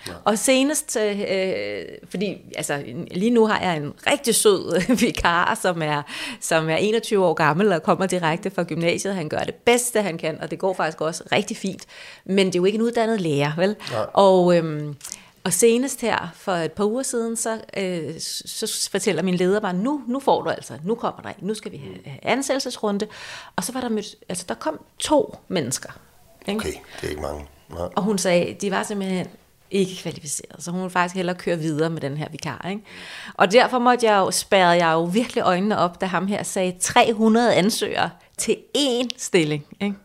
Ja. Og senest, øh, fordi altså, lige nu har jeg en rigtig sød vikar, som er, som er 21 år gammel og kommer direkte fra gymnasiet. Han gør det bedste, han kan, og det går faktisk også rigtig fint. Men det er jo ikke en uddannet lærer, vel? Ja. Og... Øh, og senest her, for et par uger siden, så, øh, så fortæller min leder bare, nu, nu får du altså, nu kommer der en, nu skal vi have ansættelsesrunde. Og så var der mødt, altså der kom to mennesker. Ikke? Okay, det er ikke mange. Nej. Og hun sagde, de var simpelthen ikke kvalificeret, så hun ville faktisk hellere køre videre med den her vikar. Ikke? Og derfor måtte jeg jo, spærrede jeg jo virkelig øjnene op, da ham her sagde 300 ansøgere til én stilling. Ikke?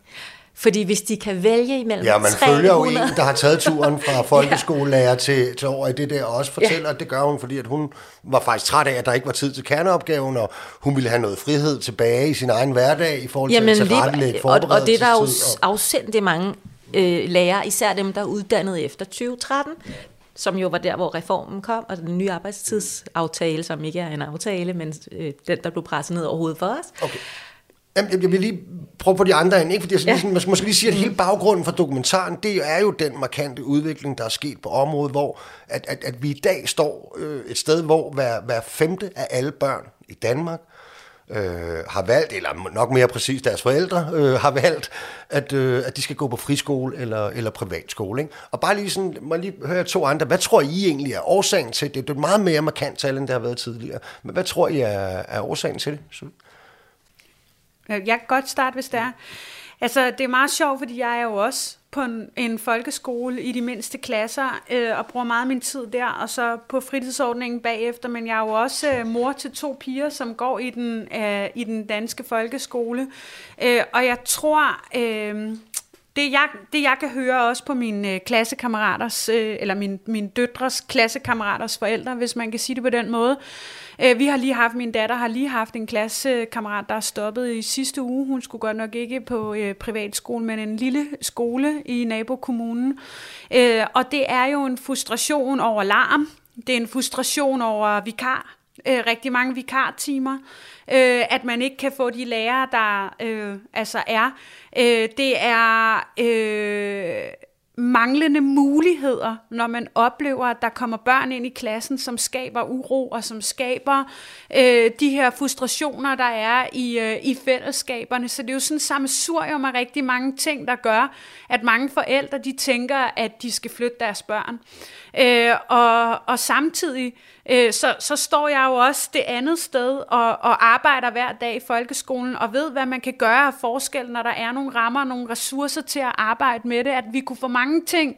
Fordi hvis de kan vælge imellem Ja, man 300... følger jo en, der har taget turen fra folkeskolelærer til, til over i det der, og også fortæller, ja. at det gør hun, fordi at hun var faktisk træt af, at der ikke var tid til kerneopgaven, og hun ville have noget frihed tilbage i sin egen hverdag i forhold Jamen, til at tilrettelægge og, og det er der jo afsendt mange øh, lærere, især dem, der er uddannet efter 2013, som jo var der, hvor reformen kom, og den nye arbejdstidsaftale, som ikke er en aftale, men øh, den, der blev presset ned over hovedet for os. Okay. Jamen, jeg vil lige prøve på de andre end, ikke? Fordi jeg ja. lige, man skal måske lige sige, at hele baggrunden for dokumentaren, det er jo den markante udvikling, der er sket på området, hvor at, at, at vi i dag står øh, et sted, hvor hver, hver femte af alle børn i Danmark øh, har valgt, eller nok mere præcis deres forældre øh, har valgt, at, øh, at de skal gå på friskole eller, eller privatskole. Ikke? Og bare lige sådan, må lige høre to andre, hvad tror I egentlig er årsagen til det? Det er meget mere markant tal, end det har været tidligere. Men hvad tror I er, er årsagen til det? Øh, jeg kan godt starte, hvis det er. Altså, det er meget sjovt, fordi jeg er jo også på en, en folkeskole i de mindste klasser, øh, og bruger meget af min tid der, og så på fritidsordningen bagefter, men jeg er jo også øh, mor til to piger, som går i den, øh, i den danske folkeskole, øh, og jeg tror, øh, det jeg, det jeg kan høre også på mine øh, klassekammeraters, øh, eller min, min døtres klassekammeraters forældre, hvis man kan sige det på den måde, Øh, Øh, vi har lige haft, min datter har lige haft en klassekammerat, der er stoppet i sidste uge. Hun skulle godt nok ikke på øh, privatskole, men en lille skole i nabokommunen. Øh, og det er jo en frustration over larm. Det er en frustration over vikar. Øh, rigtig mange vikartimer. Øh, at man ikke kan få de lærere, der øh, altså er. Øh, det er... Øh, manglende muligheder, når man oplever, at der kommer børn ind i klassen, som skaber uro og som skaber øh, de her frustrationer, der er i, øh, i fællesskaberne. Så det er jo sådan sammensurium af rigtig mange ting, der gør, at mange forældre de tænker, at de skal flytte deres børn. Øh, og, og samtidig øh, så, så står jeg jo også det andet sted og, og arbejder hver dag i folkeskolen og ved, hvad man kan gøre af forskel, når der er nogle rammer og nogle ressourcer til at arbejde med det, at vi kunne få mange ting,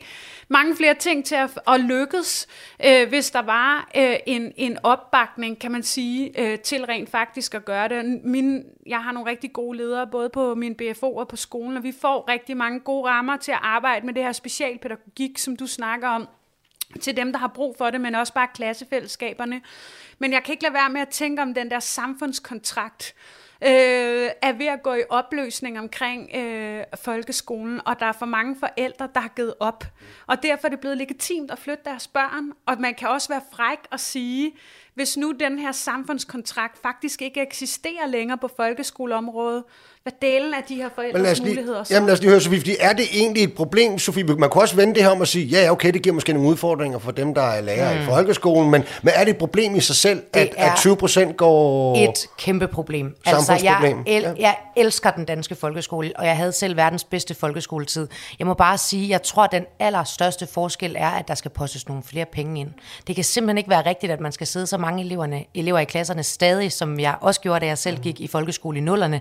mange flere ting til at, at lykkes, øh, hvis der var øh, en, en opbakning, kan man sige, øh, til rent faktisk at gøre det. Min, jeg har nogle rigtig gode ledere, både på min BFO og på skolen, og vi får rigtig mange gode rammer til at arbejde med det her specialpædagogik, som du snakker om til dem, der har brug for det, men også bare klassefællesskaberne. Men jeg kan ikke lade være med at tænke om den der samfundskontrakt, øh, er ved at gå i opløsning omkring øh, folkeskolen, og der er for mange forældre, der har givet op. Og derfor er det blevet legitimt at flytte deres børn, og man kan også være fræk og sige, hvis nu den her samfundskontrakt faktisk ikke eksisterer længere på folkeskoleområdet, hvad delen af de her forældres lige, muligheder så? Jamen lad os lige høre, Sofie, fordi er det egentlig et problem, Sofie? Man kunne også vende det her om at sige, ja, okay, det giver måske nogle udfordringer for dem, der er lærer mm. i folkeskolen, men, men er det et problem i sig selv, at, at 20 procent går... et kæmpe problem. Altså, jeg, el, ja. jeg elsker den danske folkeskole, og jeg havde selv verdens bedste folkeskoletid. Jeg må bare sige, jeg tror, at den allerstørste forskel er, at der skal postes nogle flere penge ind. Det kan simpelthen ikke være rigtigt, at man skal sidde så mange eleverne, elever i klasserne stadig, som jeg også gjorde, da jeg selv gik i folkeskole i nullerne.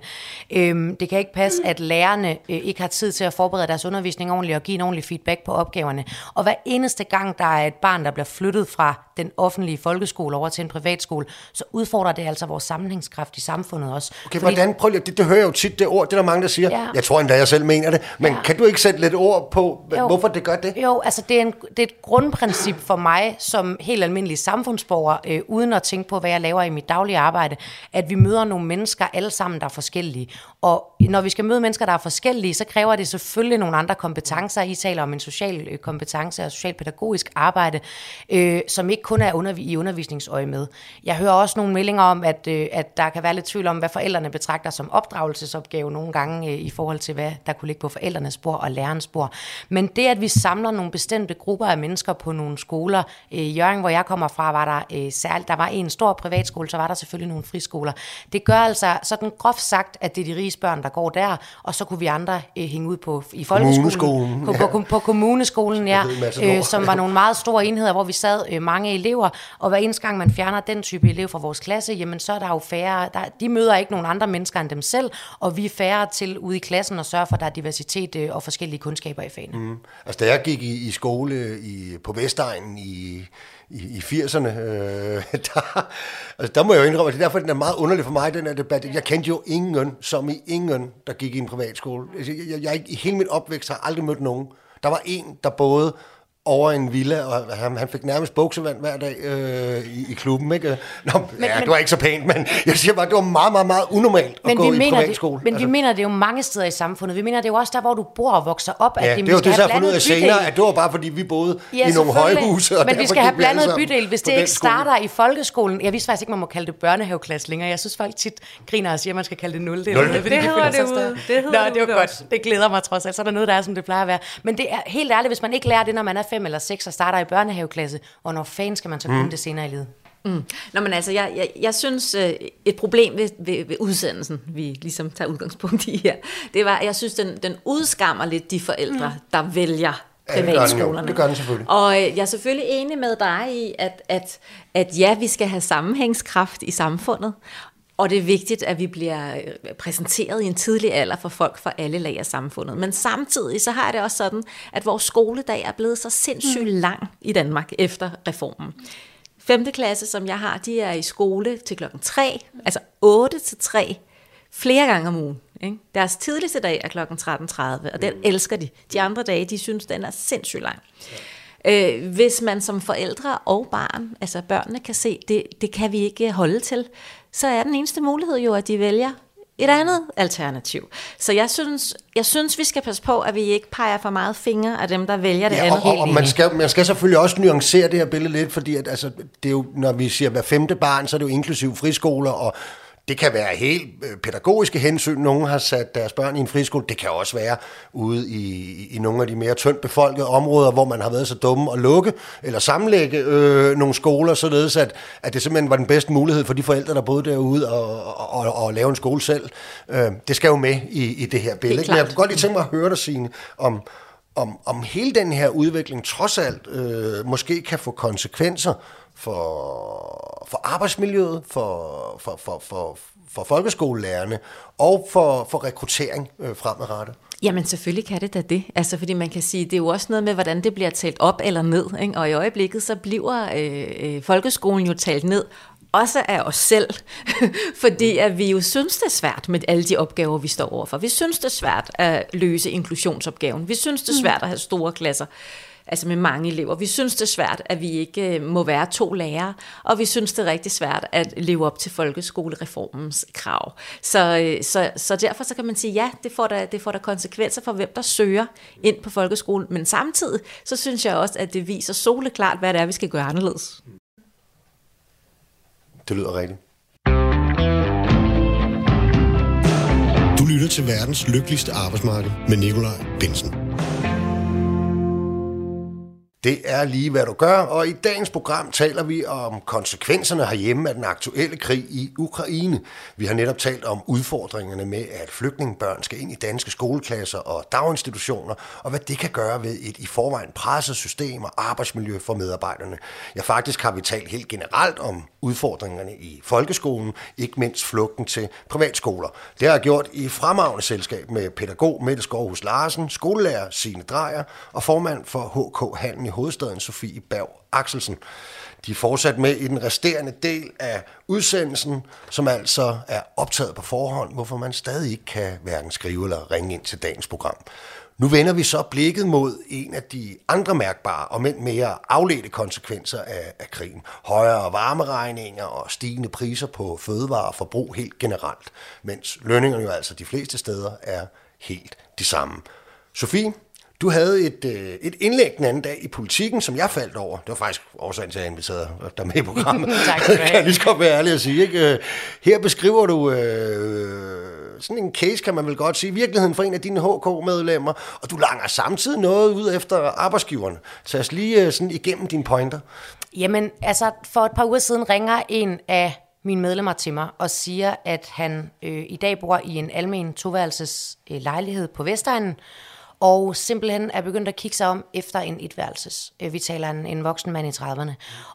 Øhm, det kan ikke passe, at lærerne øh, ikke har tid til at forberede deres undervisning ordentligt og give en ordentlig feedback på opgaverne. Og hver eneste gang, der er et barn, der bliver flyttet fra den offentlige folkeskole over til en privatskole, så udfordrer det altså vores sammenhængskraft i samfundet også. Okay, Fordi, hvordan, prøv lige, det, det hører jo tit det ord, det er der mange, der siger, ja. jeg tror endda, jeg selv mener det, men ja. kan du ikke sætte lidt ord på, jo. hvorfor det gør det? Jo, altså det er, en, det er et grundprincip for mig, som helt almindelig samfundsborger, øh, uden at tænke på, hvad jeg laver i mit daglige arbejde, at vi møder nogle mennesker alle sammen, der er forskellige. Og når vi skal møde mennesker, der er forskellige, så kræver det selvfølgelig nogle andre kompetencer. I taler om en social øh, kompetence og socialpædagogisk arbejde, øh, som ikke kun er undervi- i undervisningsøje med. Jeg hører også nogle meldinger om, at, øh, at der kan være lidt tvivl om, hvad forældrene betragter som opdragelsesopgave nogle gange øh, i forhold til, hvad der kunne ligge på forældrenes spor og lærernes spor. Men det, at vi samler nogle bestemte grupper af mennesker på nogle skoler, øh, Jørgen, hvor jeg kommer fra, var der øh, særligt, der var en stor privatskole, så var der selvfølgelig nogle friskoler. Det gør altså sådan groft sagt, at det er de rige børn, der går der, og så kunne vi andre øh, hænge ud på i folkeskolen. På, på, på, på kommuneskolen, ja, øh, som var nogle meget store enheder, hvor vi sad øh, mange elever, og hver eneste gang man fjerner den type elev fra vores klasse, jamen så er der jo færre, der, de møder ikke nogen andre mennesker end dem selv, og vi er færre til ude i klassen og sørge for, at der er diversitet øh, og forskellige kundskaber i fagene. Mm. Altså da jeg gik i, i skole i, på Vestegnen i i, i 80'erne, øh, der, altså, der må jeg jo indrømme, at det er derfor, den er meget underlig for mig, den her debat. Jeg kendte jo ingen, som i ingen, der gik i en privatskole. Altså, jeg, jeg, jeg, I hele mit opvækst har aldrig mødt nogen. Der var en, der både over en villa, og han, han fik nærmest buksevand hver dag øh, i, i klubben. Ikke? Nå, men, ja, men, det var ikke så pænt, men jeg siger bare, det var meget, meget, meget unormalt men at gå vi i privatskole. Det, men altså. vi mener det jo mange steder i samfundet. Vi mener det jo også der, hvor du bor og vokser op. Ja, at det, det var det, jeg fundet ud af senere, at det var bare fordi, vi boede ja, i nogle højhuse. Og men vi skal have blandet bydel. Hvis det ikke starter skole. i folkeskolen, jeg vidste faktisk ikke, man må kalde det børnehaveklasse længere. Jeg synes folk tit griner og siger, at man skal kalde det 0. Det, det, det, det hedder det ude. Det hedder Nå, det var godt. Det glæder mig trods alt. Så er der noget, der er, som det plejer at være. Men det er helt ærligt, hvis man ikke lærer det, når man er 5 eller 6 og starter starter i børnehaveklasse, og når fanden skal man så kunne mm. det senere i livet? Mm. Nå, men altså, jeg, jeg, jeg synes, øh, et problem ved, ved, ved udsendelsen, vi ligesom tager udgangspunkt i her, det var, at jeg synes, den, den udskammer lidt de forældre, mm. der vælger privatskolerne. Ja, det gør den selvfølgelig. Og øh, jeg er selvfølgelig enig med dig i, at, at, at ja, vi skal have sammenhængskraft i samfundet, og det er vigtigt, at vi bliver øh, præsenteret i en tidlig alder for folk fra alle lag af samfundet. Men samtidig så har det også sådan, at vores skoledag er blevet så sindssygt mm. lang i Danmark efter reformen. 5. klasse, som jeg har, de er i skole til klokken 3, altså 8 til 3, flere gange om ugen. Ikke? Deres tidligste dag er klokken 13.30, og den mm. elsker de. De andre dage, de synes, den er sindssygt lang. Øh, hvis man som forældre og barn, altså børnene kan se, det, det kan vi ikke holde til, så er den eneste mulighed jo, at de vælger et andet alternativ. Så jeg synes, jeg synes, vi skal passe på, at vi ikke peger for meget fingre af dem, der vælger det ja, andet. Og, og, og man, skal, man skal selvfølgelig også nuancere det her billede lidt, fordi at, altså, det er jo, når vi siger hver femte barn, så er det jo inklusiv friskoler og det kan være helt øh, pædagogiske hensyn. Nogen har sat deres børn i en friskole. Det kan også være ude i, i nogle af de mere tyndt befolkede områder, hvor man har været så dumme at lukke eller sammenlægge øh, nogle skoler, således at, at det simpelthen var den bedste mulighed for de forældre, der boede derude og, og, og, og lave en skole selv. Øh, det skal jo med i, i det her billede. Det Men jeg kunne godt lige tænke mig at høre dig, Signe, om, om, om hele den her udvikling trods alt øh, måske kan få konsekvenser for, for arbejdsmiljøet, for, for, for, for, for folkeskolelærerne og for, for rekruttering øh, fremadrettet? Jamen selvfølgelig kan det da det. Altså fordi man kan sige, det er jo også noget med, hvordan det bliver talt op eller ned. Ikke? Og i øjeblikket så bliver øh, øh, folkeskolen jo talt ned, også af os selv, fordi at vi jo synes, det er svært med alle de opgaver, vi står overfor. Vi synes, det er svært at løse inklusionsopgaven. Vi synes, det er svært at have store klasser altså med mange elever. Vi synes, det er svært, at vi ikke øh, må være to lærere, og vi synes, det er rigtig svært at leve op til folkeskolereformens krav. Så, øh, så, så derfor så kan man sige, ja, det får, da, det får da konsekvenser for, hvem der søger ind på folkeskolen, men samtidig så synes jeg også, at det viser soleklart, hvad det er, vi skal gøre anderledes. Det lyder rigtigt. Du lytter til verdens lykkeligste arbejdsmarked med Nikolaj Bensen. Det er lige, hvad du gør, og i dagens program taler vi om konsekvenserne herhjemme af den aktuelle krig i Ukraine. Vi har netop talt om udfordringerne med, at flygtningebørn skal ind i danske skoleklasser og daginstitutioner, og hvad det kan gøre ved et i forvejen presset system og arbejdsmiljø for medarbejderne. Ja, faktisk har vi talt helt generelt om udfordringerne i folkeskolen, ikke mindst flugten til privatskoler. Det har jeg gjort i fremragende selskab med pædagog Mette Skovhus Larsen, skolelærer Signe Drejer og formand for HK Handel i hovedstaden, Sofie Berg Axelsen. De er fortsat med i den resterende del af udsendelsen, som altså er optaget på forhånd, hvorfor man stadig ikke kan hverken skrive eller ringe ind til dagens program. Nu vender vi så blikket mod en af de andre mærkbare og men mere afledte konsekvenser af, af krigen. Højere varmeregninger og stigende priser på fødevare og forbrug helt generelt, mens lønningerne jo altså de fleste steder er helt de samme. Sofie, du havde et, øh, et indlæg den anden dag i politikken, som jeg faldt over. Det var faktisk årsagen til, at jeg inviterede dig med i programmet. tak skal du have. kan jeg lige så godt være ærlig at sige. Ikke? Øh, Her beskriver du øh, sådan en case, kan man vel godt sige, virkeligheden for en af dine HK-medlemmer, og du langer samtidig noget ud efter arbejdsgiverne. Så os lige øh, sådan igennem dine pointer. Jamen, altså, for et par uger siden ringer en af mine medlemmer til mig og siger, at han øh, i dag bor i en almen toværelses øh, lejlighed på Vestegnen, og simpelthen er begyndt at kigge sig om efter en etværelses. Øh, vi taler en, en voksen mand i 30'erne.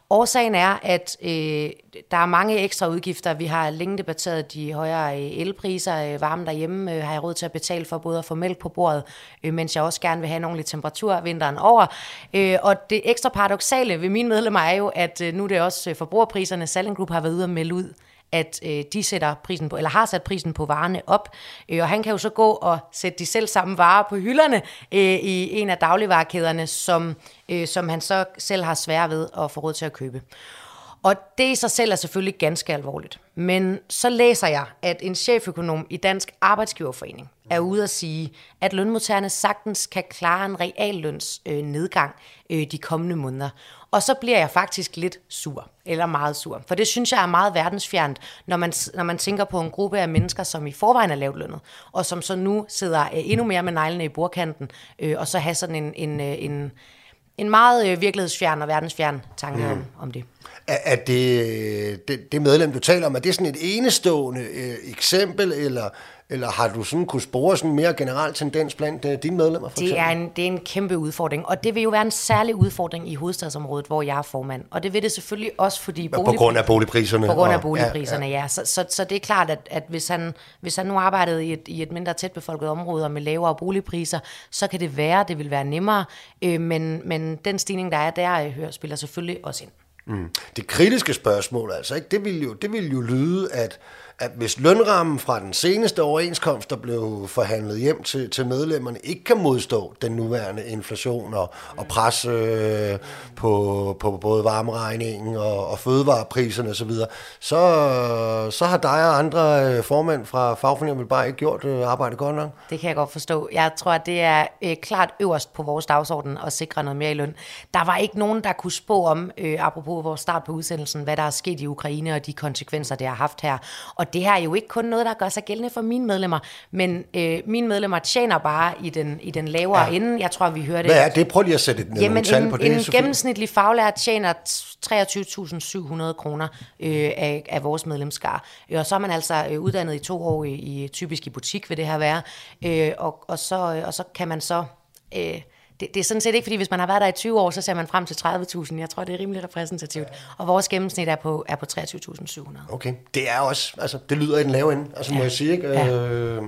Årsagen er, at øh, der er mange ekstra udgifter. Vi har længe debatteret de højere øh, elpriser. Øh, varme derhjemme øh, har jeg råd til at betale for både at få mælk på bordet, øh, mens jeg også gerne vil have en ordentlig temperatur vinteren over. Øh, og det ekstra paradoxale ved mine medlemmer er jo, at øh, nu er det også øh, forbrugerpriserne. Salling Group har været ude og melde ud, at øh, de sætter prisen på, eller har sat prisen på varerne op. Øh, og han kan jo så gå og sætte de selv samme varer på hylderne øh, i en af dagligvarekæderne, som, øh, som han så selv har svært ved at få råd til at købe. Og det i sig selv er selvfølgelig ganske alvorligt. Men så læser jeg, at en cheføkonom i Dansk Arbejdsgiverforening er ude at sige, at lønmodtagerne sagtens kan klare en realløns øh, nedgang øh, de kommende måneder. Og så bliver jeg faktisk lidt sur, eller meget sur. For det synes jeg er meget verdensfjernt, når man, når man tænker på en gruppe af mennesker, som i forvejen er lavt lønnet, og som så nu sidder øh, endnu mere med neglene i bordkanten, øh, og så har sådan en, en, øh, en, en meget øh, virkelighedsfjern og verdensfjern tanke mm. om, om det. Er, er det, det, det medlem, du taler om, er det sådan et enestående øh, eksempel, eller, eller har du sådan kunne spore sådan en mere generel tendens blandt øh, dine medlemmer? For Det er, en, det er en kæmpe udfordring, og det vil jo være en særlig udfordring i hovedstadsområdet, hvor jeg er formand. Og det vil det selvfølgelig også, fordi... på grund af boligpriserne. På grund af og- boligpriserne, ja. ja. Så, så, så det er klart, at, at hvis, han, hvis han nu arbejdede i et, i et mindre tætbefolket område og med lavere boligpriser, så kan det være, det vil være nemmere. Øh, men, men den stigning, der er der, øh, hører, spiller selvfølgelig også ind. Mm. Det kritiske spørgsmål, altså, ikke? Det, vil jo, det vil jo lyde, at, at hvis lønrammen fra den seneste overenskomst, der blev forhandlet hjem til, til medlemmerne, ikke kan modstå den nuværende inflation og, og pres øh, på, på både varmeregningen og, og fødevarepriserne osv., så, så så har dig og andre øh, formænd fra fagforeningen vel bare ikke gjort øh, arbejdet godt nok. Det kan jeg godt forstå. Jeg tror, at det er øh, klart øverst på vores dagsorden at sikre noget mere i løn. Der var ikke nogen, der kunne spå om, øh, apropos vores start på udsendelsen, hvad der er sket i Ukraine og de konsekvenser, det har haft her. Og det her er jo ikke kun noget, der gør sig gældende for mine medlemmer, men øh, mine medlemmer tjener bare i den, i den lavere ja. ende. Jeg tror, vi hørte... Hvad er det? Prøv lige at sætte et nogle Jamen, tal en, på det. en Sofie. gennemsnitlig faglært tjener 23.700 kroner øh, af, af vores medlemskar. Øh, og så er man altså øh, uddannet i to år i, i typisk i butik, vil det her være. Øh, og, og, så, øh, og så kan man så... Øh, det, det er sådan set ikke, fordi hvis man har været der i 20 år, så ser man frem til 30.000. Jeg tror, det er rimelig repræsentativt. Og vores gennemsnit er på, er på 23.700. Okay. Det er også, altså, det lyder i den lave ende, altså, må Ja. jeg sige, ikke? Ja. Øh,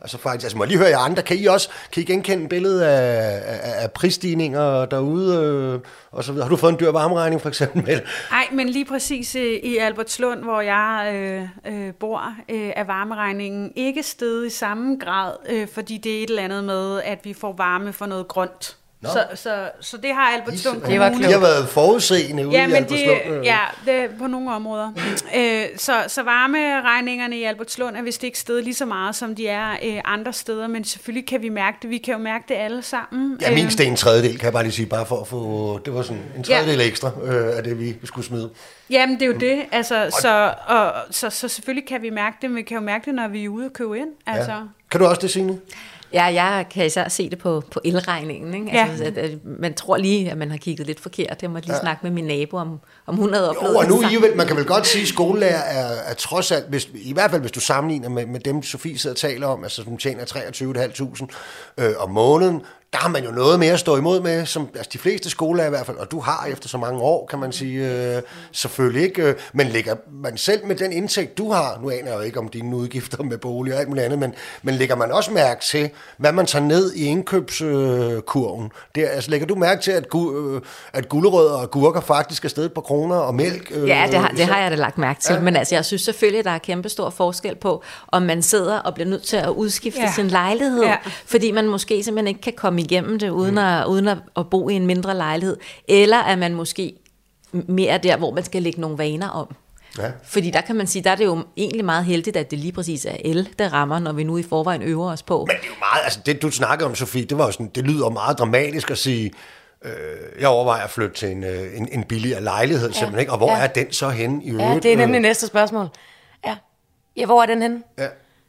altså, faktisk, altså, må jeg lige høre jer andre, kan I også, kan I genkende billedet af, af, af prisstigninger derude, øh, og så videre? Har du fået en dyr varmeregning, for eksempel? Nej, men lige præcis øh, i Albertslund, hvor jeg øh, øh, bor, øh, er varmeregningen ikke steget i samme grad, øh, fordi det er et eller andet med, at vi får varme for noget grønt. Så, så, så det har Albertslund Det var Kommune. De har været forudseende ude Ja, i men det, Albertslund. øh. ja, det på nogle områder. øh, så, så varmeregningerne i Albertslund er vist ikke steget lige så meget, som de er øh, andre steder, men selvfølgelig kan vi mærke det. Vi kan jo mærke det alle sammen. Ja, min Øh, en tredjedel, kan jeg bare lige sige, bare for at få, det var sådan en tredjedel ekstra øh, af det, vi skulle smide. Jamen, det er jo det. Altså, så, og, så, så selvfølgelig kan vi mærke det, men vi kan jo mærke det, når vi er ude og købe ind. Altså. Ja. Kan du også det, Signe? Ja, jeg kan især se det på, på elregningen. Ikke? Ja. Altså, at, at man tror lige, at man har kigget lidt forkert. Jeg måtte lige ja. snakke med min nabo, om, om hun havde oplevet Jo, og nu er I samme. jo vel, man kan vel godt sige, at skolelærer er, er trods alt, hvis, i hvert fald hvis du sammenligner med, med dem, Sofie sidder og taler om, altså som tjener 23.500 øh, om måneden, der har man jo noget mere at stå imod med, som altså, de fleste skolelærer i hvert fald, og du har efter så mange år, kan man sige, øh, selvfølgelig ikke, øh, men ligger man selv med den indtægt, du har, nu aner jeg jo ikke om dine udgifter med bolig og alt muligt andet, men, men lægger man også mærke til, hvad man tager ned i indkøbskurven? Der, altså lægger du mærke til, at, gu, øh, at gulerødder og gurker faktisk er stedet på kroner og mælk? Øh, Ja, det har, det har jeg da lagt mærke til. Ja. Men altså, jeg synes selvfølgelig, der er kæmpe stor forskel på, om man sidder og bliver nødt til at udskifte Ja. sin lejlighed, Ja. fordi man måske simpelthen ikke kan komme igennem det, uden, at, uden at, at bo i en mindre lejlighed. Eller er man måske mere der, hvor man skal lægge nogle vaner om. Ja. Fordi der kan man sige, der er det jo egentlig meget heldigt, at det lige præcis er el, der rammer, når vi nu i forvejen øver os på. Men det er jo meget, altså det du snakkede om, Sofie, det var jo sådan, det lyder meget dramatisk at sige, øh, jeg overvejer at flytte til en, øh, en, en billigere lejlighed, ja. simpelthen, ikke? og hvor ja. er den så henne i øvrigt? Ja, det er nemlig næste spørgsmål. Ja. ja, hvor er den henne? Ja.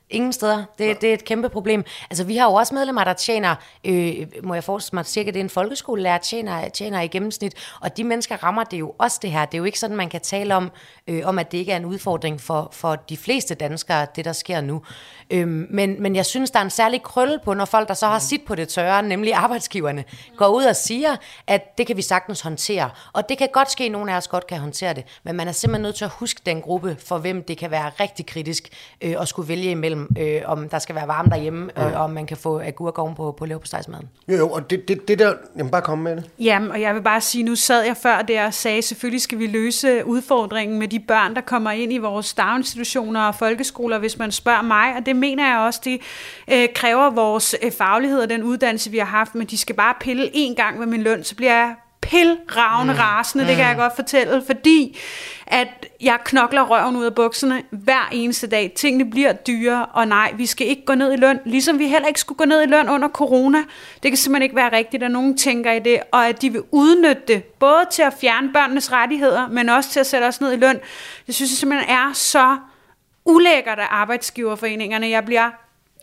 Ingen steder. Det, ja. det er et kæmpe problem. Altså, vi har jo også medlemmer, der tjener, øh, må jeg forestille mig, cirka det er en folkeskolelærer, tjener, tjener i gennemsnit, og de mennesker rammer det jo også det her. Det er jo ikke sådan, man kan tale om, øh, om at det ikke er en udfordring for, for de fleste danskere, det der sker nu. Øhm, men, men jeg synes, der er en særlig krølle på, når folk, der så har sit på det tørre, nemlig arbejdsgiverne, går ud og siger, at det kan vi sagtens håndtere. Og det kan godt ske, at nogen af os godt kan håndtere det, men man er simpelthen nødt til at huske den gruppe, for hvem det kan være rigtig kritisk øh, at skulle vælge imellem, øh, om der skal være varme derhjemme, øh, og om man kan få agurk oven på, på leverpostejsmaden. Jo, jo, og det, det, det der, jamen bare komme med det. Jamen, og jeg vil bare sige, nu sad jeg før der og sagde, selvfølgelig skal vi løse udfordringen med de børn, der kommer ind i vores daginstitutioner og folkeskoler, hvis man spørger mig, og det mener jeg også, det øh, kræver vores øh, faglighed og den uddannelse, vi har haft, men de skal bare pille en gang med min løn, så bliver jeg pilravne mm. rasende, det kan jeg godt fortælle, fordi at jeg knokler røven ud af bukserne hver eneste dag. Tingene bliver dyre, og nej, vi skal ikke gå ned i løn, ligesom vi heller ikke skulle gå ned i løn under corona. Det kan simpelthen ikke være rigtigt, at nogen tænker i det, og at de vil udnytte det, både til at fjerne børnenes rettigheder, men også til at sætte os ned i løn. Det synes jeg simpelthen er så ulækkert af arbejdsgiverforeningerne. Jeg bliver,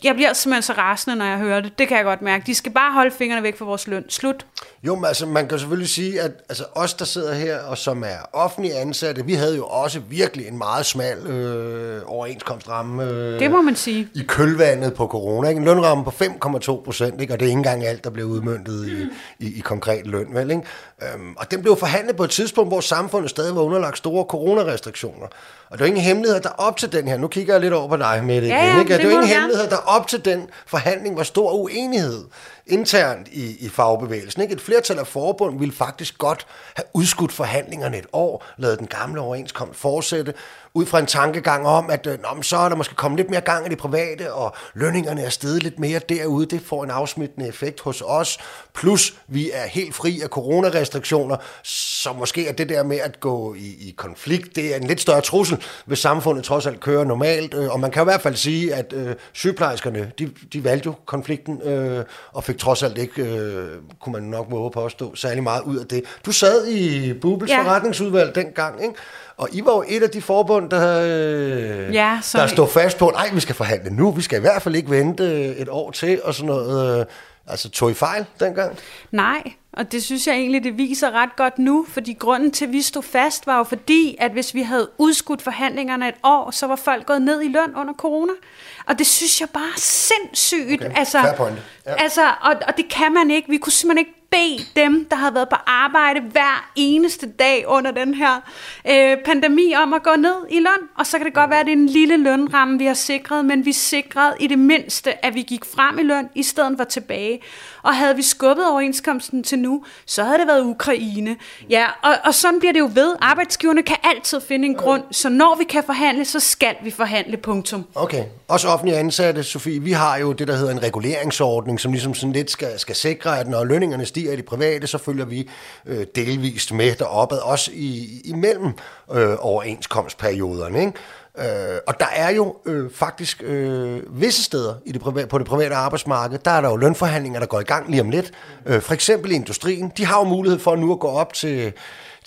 jeg bliver simpelthen så rasende, når jeg hører det. Det kan jeg godt mærke. De skal bare holde fingrene væk fra vores løn. Slut. Jo, men altså, man kan selvfølgelig sige, at altså, os, der sidder her, og som er offentlige ansatte, vi havde jo også virkelig en meget smal øh, overenskomstramme. Øh, det må man sige. I kølvandet på corona. Ikke? En lønramme på 5,2 procent, og det er ikke engang alt, der blev udmyndtet i, i, i konkret løn. Vel, ikke? Øhm, og den blev forhandlet på et tidspunkt, hvor samfundet stadig var underlagt store coronarestriktioner. Og det er ingen hemmelighed, der op til den her, nu kigger jeg lidt over på dig med det ja, igen, ikke? det, det er jo ingen hemmelighed, der op til den forhandling var stor uenighed internt i, i fagbevægelsen. Ikke? Et flertal af forbund ville faktisk godt have udskudt forhandlingerne et år, lavet den gamle overenskomst fortsætte, ud fra en tankegang om, at øh, nå, så er der måske kommet lidt mere gang i det private, og lønningerne er steget lidt mere derude. Det får en afsmittende effekt hos os. Plus, vi er helt fri af coronarestriktioner, så måske er det der med at gå i, i konflikt, det er en lidt større trussel, hvis samfundet trods alt kører normalt. Øh, og man kan i hvert fald sige, at øh, sygeplejerskerne, de, de valgte jo konflikten, øh, og fik trods alt ikke, øh, kunne man nok våge påstå, særlig meget ud af det. Du sad i Bubels ja. forretningsudvalg dengang, ikke? Og I var jo et af de forbund, der, øh, ja, så... der stod fast på, nej, vi skal forhandle nu, vi skal i hvert fald ikke vente et år til, og sådan noget. Øh, altså, tog I fejl dengang? Nej, og det synes jeg egentlig, det viser ret godt nu, fordi grunden til, at vi stod fast, var jo fordi, at hvis vi havde udskudt forhandlingerne et år, så var folk gået ned i løn under corona. Og det synes jeg bare er sindssygt. Okay. Altså, ja. altså, og, og det kan man ikke. Vi kunne simpelthen ikke bede dem, der har været på arbejde hver eneste dag under den her øh, pandemi, om at gå ned i løn. Og så kan det godt være, at det er en lille lønramme, vi har sikret, men vi sikrede i det mindste, at vi gik frem i løn, i stedet for tilbage. Og havde vi skubbet overenskomsten til nu, så havde det været Ukraine. Ja, og, og sådan bliver det jo ved. Arbejdsgiverne kan altid finde en grund, så når vi kan forhandle, så skal vi forhandle, punktum. Okay. Også offentlige ansatte, Sofie, vi har jo det, der hedder en reguleringsordning, som ligesom sådan lidt skal, skal sikre, at når lønningerne stiger i det private, så følger vi øh, delvist med deropad, også i, imellem øh, overenskomstperioderne. Ikke? Øh, og der er jo øh, faktisk øh, visse steder i det private, på det private arbejdsmarked, der er der jo lønforhandlinger, der går i gang lige om lidt. Øh, for eksempel i industrien, de har jo mulighed for nu at gå op til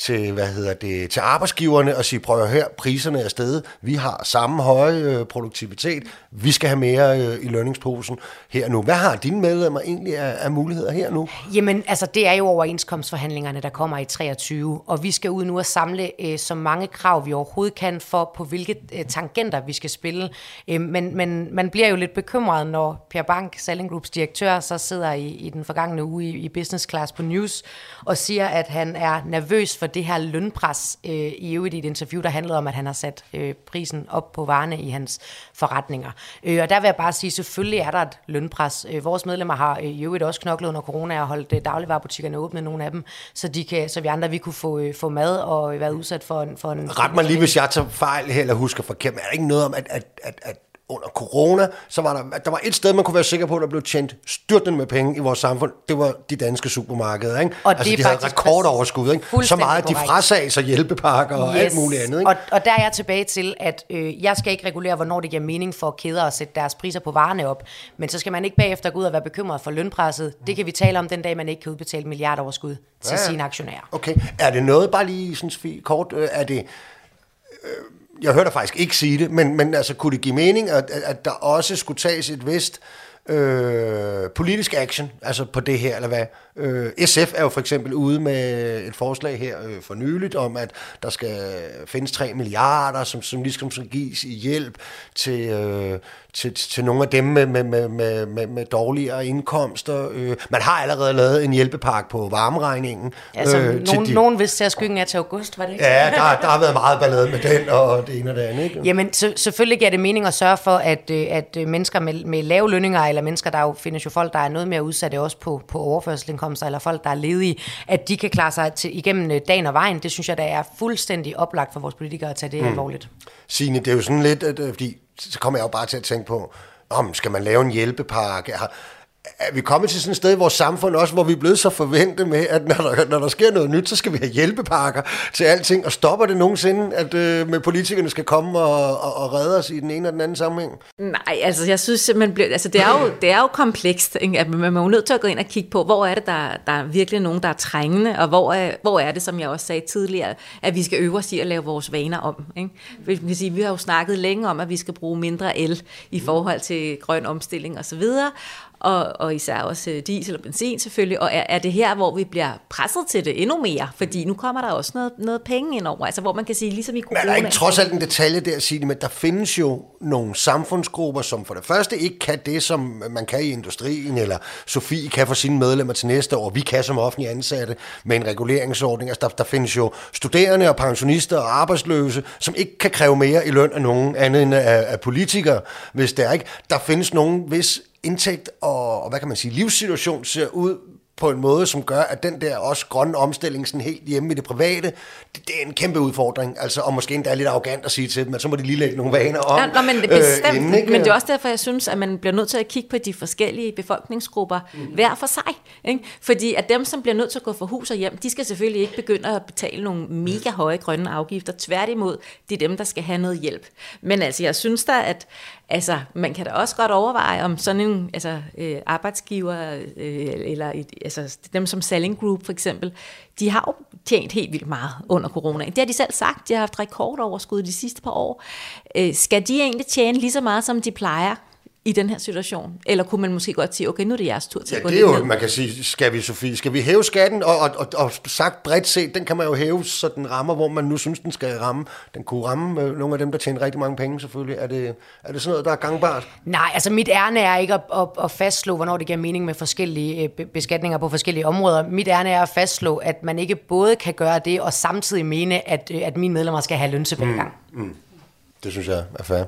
til, hvad hedder det, til arbejdsgiverne og sige, prøv at høre, priserne er stedet. Vi har samme høje øh, produktivitet. Vi skal have mere øh, i lønningsposen her nu. Hvad har dine medlemmer egentlig af, af muligheder her nu? Jamen, altså det er jo overenskomstforhandlingerne, der kommer i 23, og vi skal ud nu og samle øh, så mange krav, vi overhovedet kan for, på hvilke øh, tangenter vi skal spille. Øh, men, men man bliver jo lidt bekymret, når Per Bank, Selling Groups direktør, så sidder i, i den forgangne uge i, i business class på News og siger, at han er nervøs for det her lønpres øh, i øvrigt i et interview, der handlede om, at han har sat øh, prisen op på varerne i hans forretninger. Øh, og der vil jeg bare sige, selvfølgelig er der et lønpres. Øh, vores medlemmer har øh, i øvrigt også knoklet under corona og holdt øh, dagligvarerbutikkerne åbne, nogle af dem, så, de kan, så vi andre vi kunne få, øh, få mad og være udsat for en... For en Ret mig lige, hvis jeg tager fejl her, eller husker forkert, men er der ikke noget om, at, at, at, at under corona, så var der, der var et sted, man kunne være sikker på, at der blev tjent styrtende med penge i vores samfund. Det var de danske supermarkeder. Ikke? Og altså, det de havde rekordoverskud. Ikke? Så meget, at de frasag sig hjælpepakker og alt muligt andet. Ikke? Og, og der er jeg tilbage til, at øh, jeg skal ikke regulere, hvornår det giver mening for kæder at sætte deres priser på varerne op. Men så skal man ikke bagefter gå ud og være bekymret for lønpresset. Det kan vi tale om den dag, man ikke kan udbetale milliardoverskud til Ja, sine aktionærer. Okay. Er det noget, bare lige sådan kort, øh, er det... Øh, jeg hørte faktisk ikke sige det, men, men altså, kunne det give mening, at, at, at der også skulle tages et vist øh, politisk action, altså på det her, eller hvad? Øh, SF er jo for eksempel ude med et forslag her øh, for nyligt om, at der skal findes 3 milliarder, som, som ligesom skal gives i hjælp til, øh, til, til nogle af dem med, med, med, med, med, med dårligere indkomster. Øh, man har allerede lavet en hjælpepakke på varmeregningen. Altså, øh, til nogen, de- nogen vidste at skyggen er til august, var det ikke? Ja, der, der har været meget ballade med den, og det ene og det andet, ikke? Jamen, så, selvfølgelig giver det mening at sørge for, at, øh, at øh, mennesker med, med lave lønninger, eller mennesker, der jo findes jo folk, der er noget mere udsatte også på, på overførselsindkomster, eller folk, der er ledige, at de kan klare sig til, igennem øh, dagen og vejen. Det synes jeg, der er fuldstændig oplagt for vores politikere at tage det mm. alvorligt. Signe, det er jo sådan lidt, at, fordi så kommer jeg jo bare til at tænke på, om skal man lave en hjælpepakke? Har, er vi kommet til sådan et sted i vores samfund også, hvor vi er blevet så forventet med, at når der, når der sker noget nyt, så skal vi have hjælpepakker til alting, og stopper det nogensinde, at øh, med politikerne skal komme og, og, og redde os i den ene og den anden sammenhæng? Nej, altså jeg synes simpelthen, bliver, altså det er jo, det er jo komplekst, ikke? at man er jo nødt til at gå ind og kigge på, hvor er det, der, der er virkelig nogen, der er trængende, og hvor er, hvor er det, som jeg også sagde tidligere, at vi skal øve os i at lave vores vaner om. Ikke? Vi, kan sige, vi har jo snakket længe om, at vi skal bruge mindre el i forhold til grøn omstilling osv., og, og især også øh, diesel og benzin selvfølgelig, og er, er det her, hvor vi bliver presset til det endnu mere, fordi nu kommer der også noget, noget penge ind over, altså hvor man kan sige, ligesom i Men corona... er der ikke trods alt en detalje der at sige, men der findes jo nogle samfundsgrupper, som for det første ikke kan det, som man kan i industrien, eller Sofie kan for sine medlemmer til næste år, vi kan som offentlige ansatte med en reguleringsordning. Altså der, der findes jo studerende og pensionister og arbejdsløse, som ikke kan kræve mere i løn af nogen andet end af, af politikere, hvis det er ikke. Der findes nogen, hvis indtægt og, og hvad kan man sige, livssituation ser ud på en måde, som gør, at den der også grønne omstilling sådan helt hjemme i det private, det, det er en kæmpe udfordring. Altså, og måske endda lidt arrogant at sige til dem, at så må de lige lægge nogle vaner om. Ja, nå, men det er bestemt, øh, inden, ikke? men det er også derfor, jeg synes, at man bliver nødt til at kigge på de forskellige befolkningsgrupper mm. hver for sig. Ikke? Fordi at dem, som bliver nødt til at gå for hus og hjem, de skal selvfølgelig ikke begynde at betale nogle mega høje grønne afgifter. Tværtimod, det er dem, der skal have noget hjælp. Men altså, jeg synes da, at altså, man kan da også godt overveje, om sådan en altså, øh, arbejdsgiver, øh, eller et, altså, dem som Selling Group for eksempel, de har jo tjent helt vildt meget under corona. Det har de selv sagt. De har haft rekordoverskud de sidste par år. Øh, skal de egentlig tjene lige så meget, som de plejer i den her situation? Eller kunne man måske godt sige, okay, nu er det jeres tur til Ja, at gå det er jo, ned? man kan sige, skal vi, Sofie, skal vi hæve skatten, og, og, og, og sagt bredt set, den kan man jo hæve, så den rammer, hvor man nu synes, den skal ramme. Den kunne ramme øh, nogle af dem, der tjener rigtig mange penge, selvfølgelig. Er det, er det sådan noget, der er gangbart? Nej, altså mit ærne er ikke at, at, at fastslå, hvornår det giver mening med forskellige øh, be- beskatninger på forskellige områder. Mit ærne er at fastslå, at man ikke både kan gøre det, og samtidig mene, at, øh, at mine medlemmer skal have løntilbagegang. Mm. Det synes jeg er fair.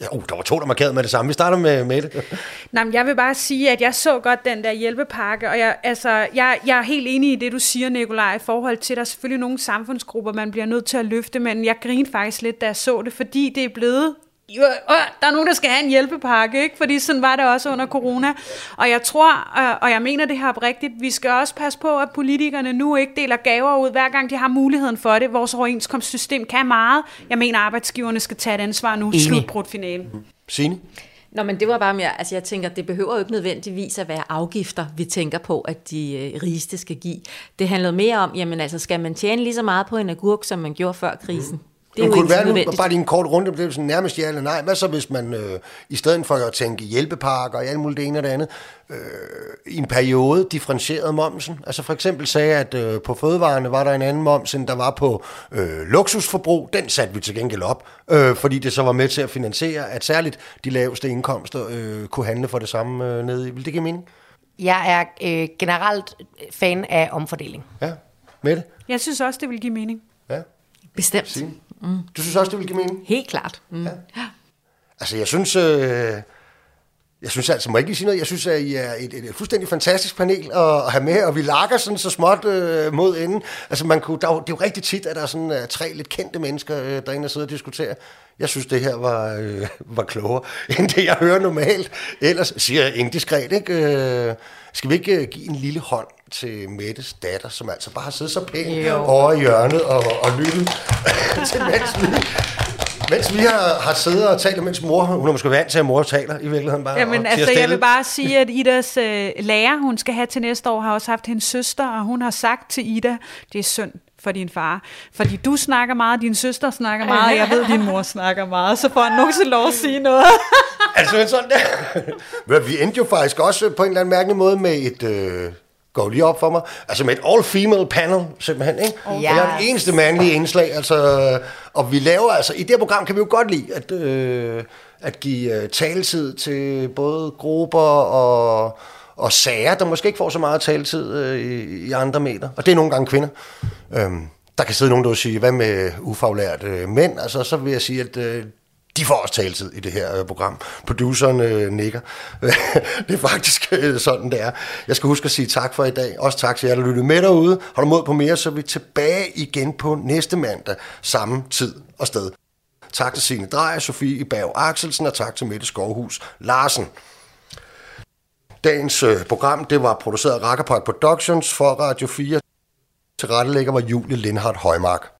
Ja, uh, der var to, der markerede med det samme. Vi starter med med det. Nej, men jeg vil bare sige, at jeg så godt den der hjælpepakke, og jeg, altså, jeg, jeg er helt enig i det, du siger, Nikolaj, i forhold til, at der er selvfølgelig nogle samfundsgrupper, man bliver nødt til at løfte, men jeg grinede faktisk lidt, da jeg så det, fordi det er blevet jo, øh, der er nogen, der skal have en hjælpepakke, ikke? fordi sådan var det også under corona. Og jeg tror, øh, og jeg mener det her oprigtigt, vi skal også passe på, at politikerne nu ikke deler gaver ud, hver gang de har muligheden for det. Vores overenskomstsystem kan meget. Jeg mener, arbejdsgiverne skal tage et ansvar nu. Enig. Slutbrudt finale. Signe? Nå, men det var bare mere, altså jeg tænker, det behøver jo ikke nødvendigvis at være afgifter, vi tænker på, at de øh, rigeste skal give. Det handlede mere om, jamen altså, skal man tjene lige så meget på en agurk, som man gjorde før krisen? Det er jo kunne ikke det være bare lige en kort runde, det er sådan nærmest ja eller nej. Hvad så, hvis man øh, i stedet for at tænke hjælpepakker og alt muligt det ene og det andet, øh, i en periode differentierede momsen? Altså for eksempel sagde, at øh, på fødevarene var der en anden moms, end der var på øh, luksusforbrug. Den satte vi til gengæld op, øh, fordi det så var med til at finansiere, at særligt de laveste indkomster øh, kunne handle for det samme øh, nede i. Vil det give mening? Jeg er øh, generelt fan af omfordeling. Ja, Mette? Jeg synes også, det vil give mening. Bestemt. Signe? Mm. Du synes også, det vil give mening? Helt klart. Mm. Ja. Altså, jeg synes, øh, Jeg synes altså, må jeg ikke sige noget? Jeg synes, at I er et, et, et fuldstændig fantastisk panel at, at have med, og vi lakker sådan så småt øh, mod enden. Altså, man kunne, der, er det er jo rigtig tit, at der er sådan uh, tre lidt kendte mennesker, øh, derinde og sidder og diskuterer. Jeg synes, det her var, øh, var klogere, end det, jeg hører normalt. Ellers siger jeg indiskret, ikke? Øh, skal vi ikke øh, give en lille hånd til Mettes datter, som altså bare har siddet så pænt Jo. over i hjørnet og, og lyttet til, mens vi, mens vi har, har siddet og talt, mens mor, hun er måske vant til, at mor taler i virkeligheden bare. Jamen, altså, jeg vil bare sige, at Idas øh, lærer, hun skal have til næste år, har også haft hendes søster, og hun har sagt til Ida, det er synd for din far. Fordi du snakker meget, din søster snakker meget, og jeg ved, din mor snakker meget, så får han nogensinde lov at sige noget. Altså sådan der. Men vi endte jo faktisk også på en eller anden mærkelig måde med et... Øh, går lige op for mig. Altså med et all-female panel, simpelthen, ikke? Yes. Jeg er den eneste mandlige indslag, altså... Og vi laver altså... I det her program kan vi jo godt lide at, øh, at give øh, taletid til både grupper og, og sager, der måske ikke får så meget taletid øh, i, i andre medier. Og det er nogle gange kvinder. Øhm, der kan sidde nogen, der vil sige, hvad med ufaglærte øh, mænd? Altså, så vil jeg sige, at øh, de får også taletid i det her øh, program. Produceren øh, nikker. det er faktisk øh, sådan, det er. Jeg skal huske at sige tak for i dag. Også tak til jer, der lyttede med derude. Har du mod på mere, så er vi tilbage igen på næste mandag. Samme tid og sted. Tak til Signe Drejer, Sofie Berg Axelsen og tak til Mette Skovhus Larsen. Dagens øh, program det var produceret af Rakkerpark Productions for Radio 4. Tilrettelægger var Julie Lindhardt Højmark.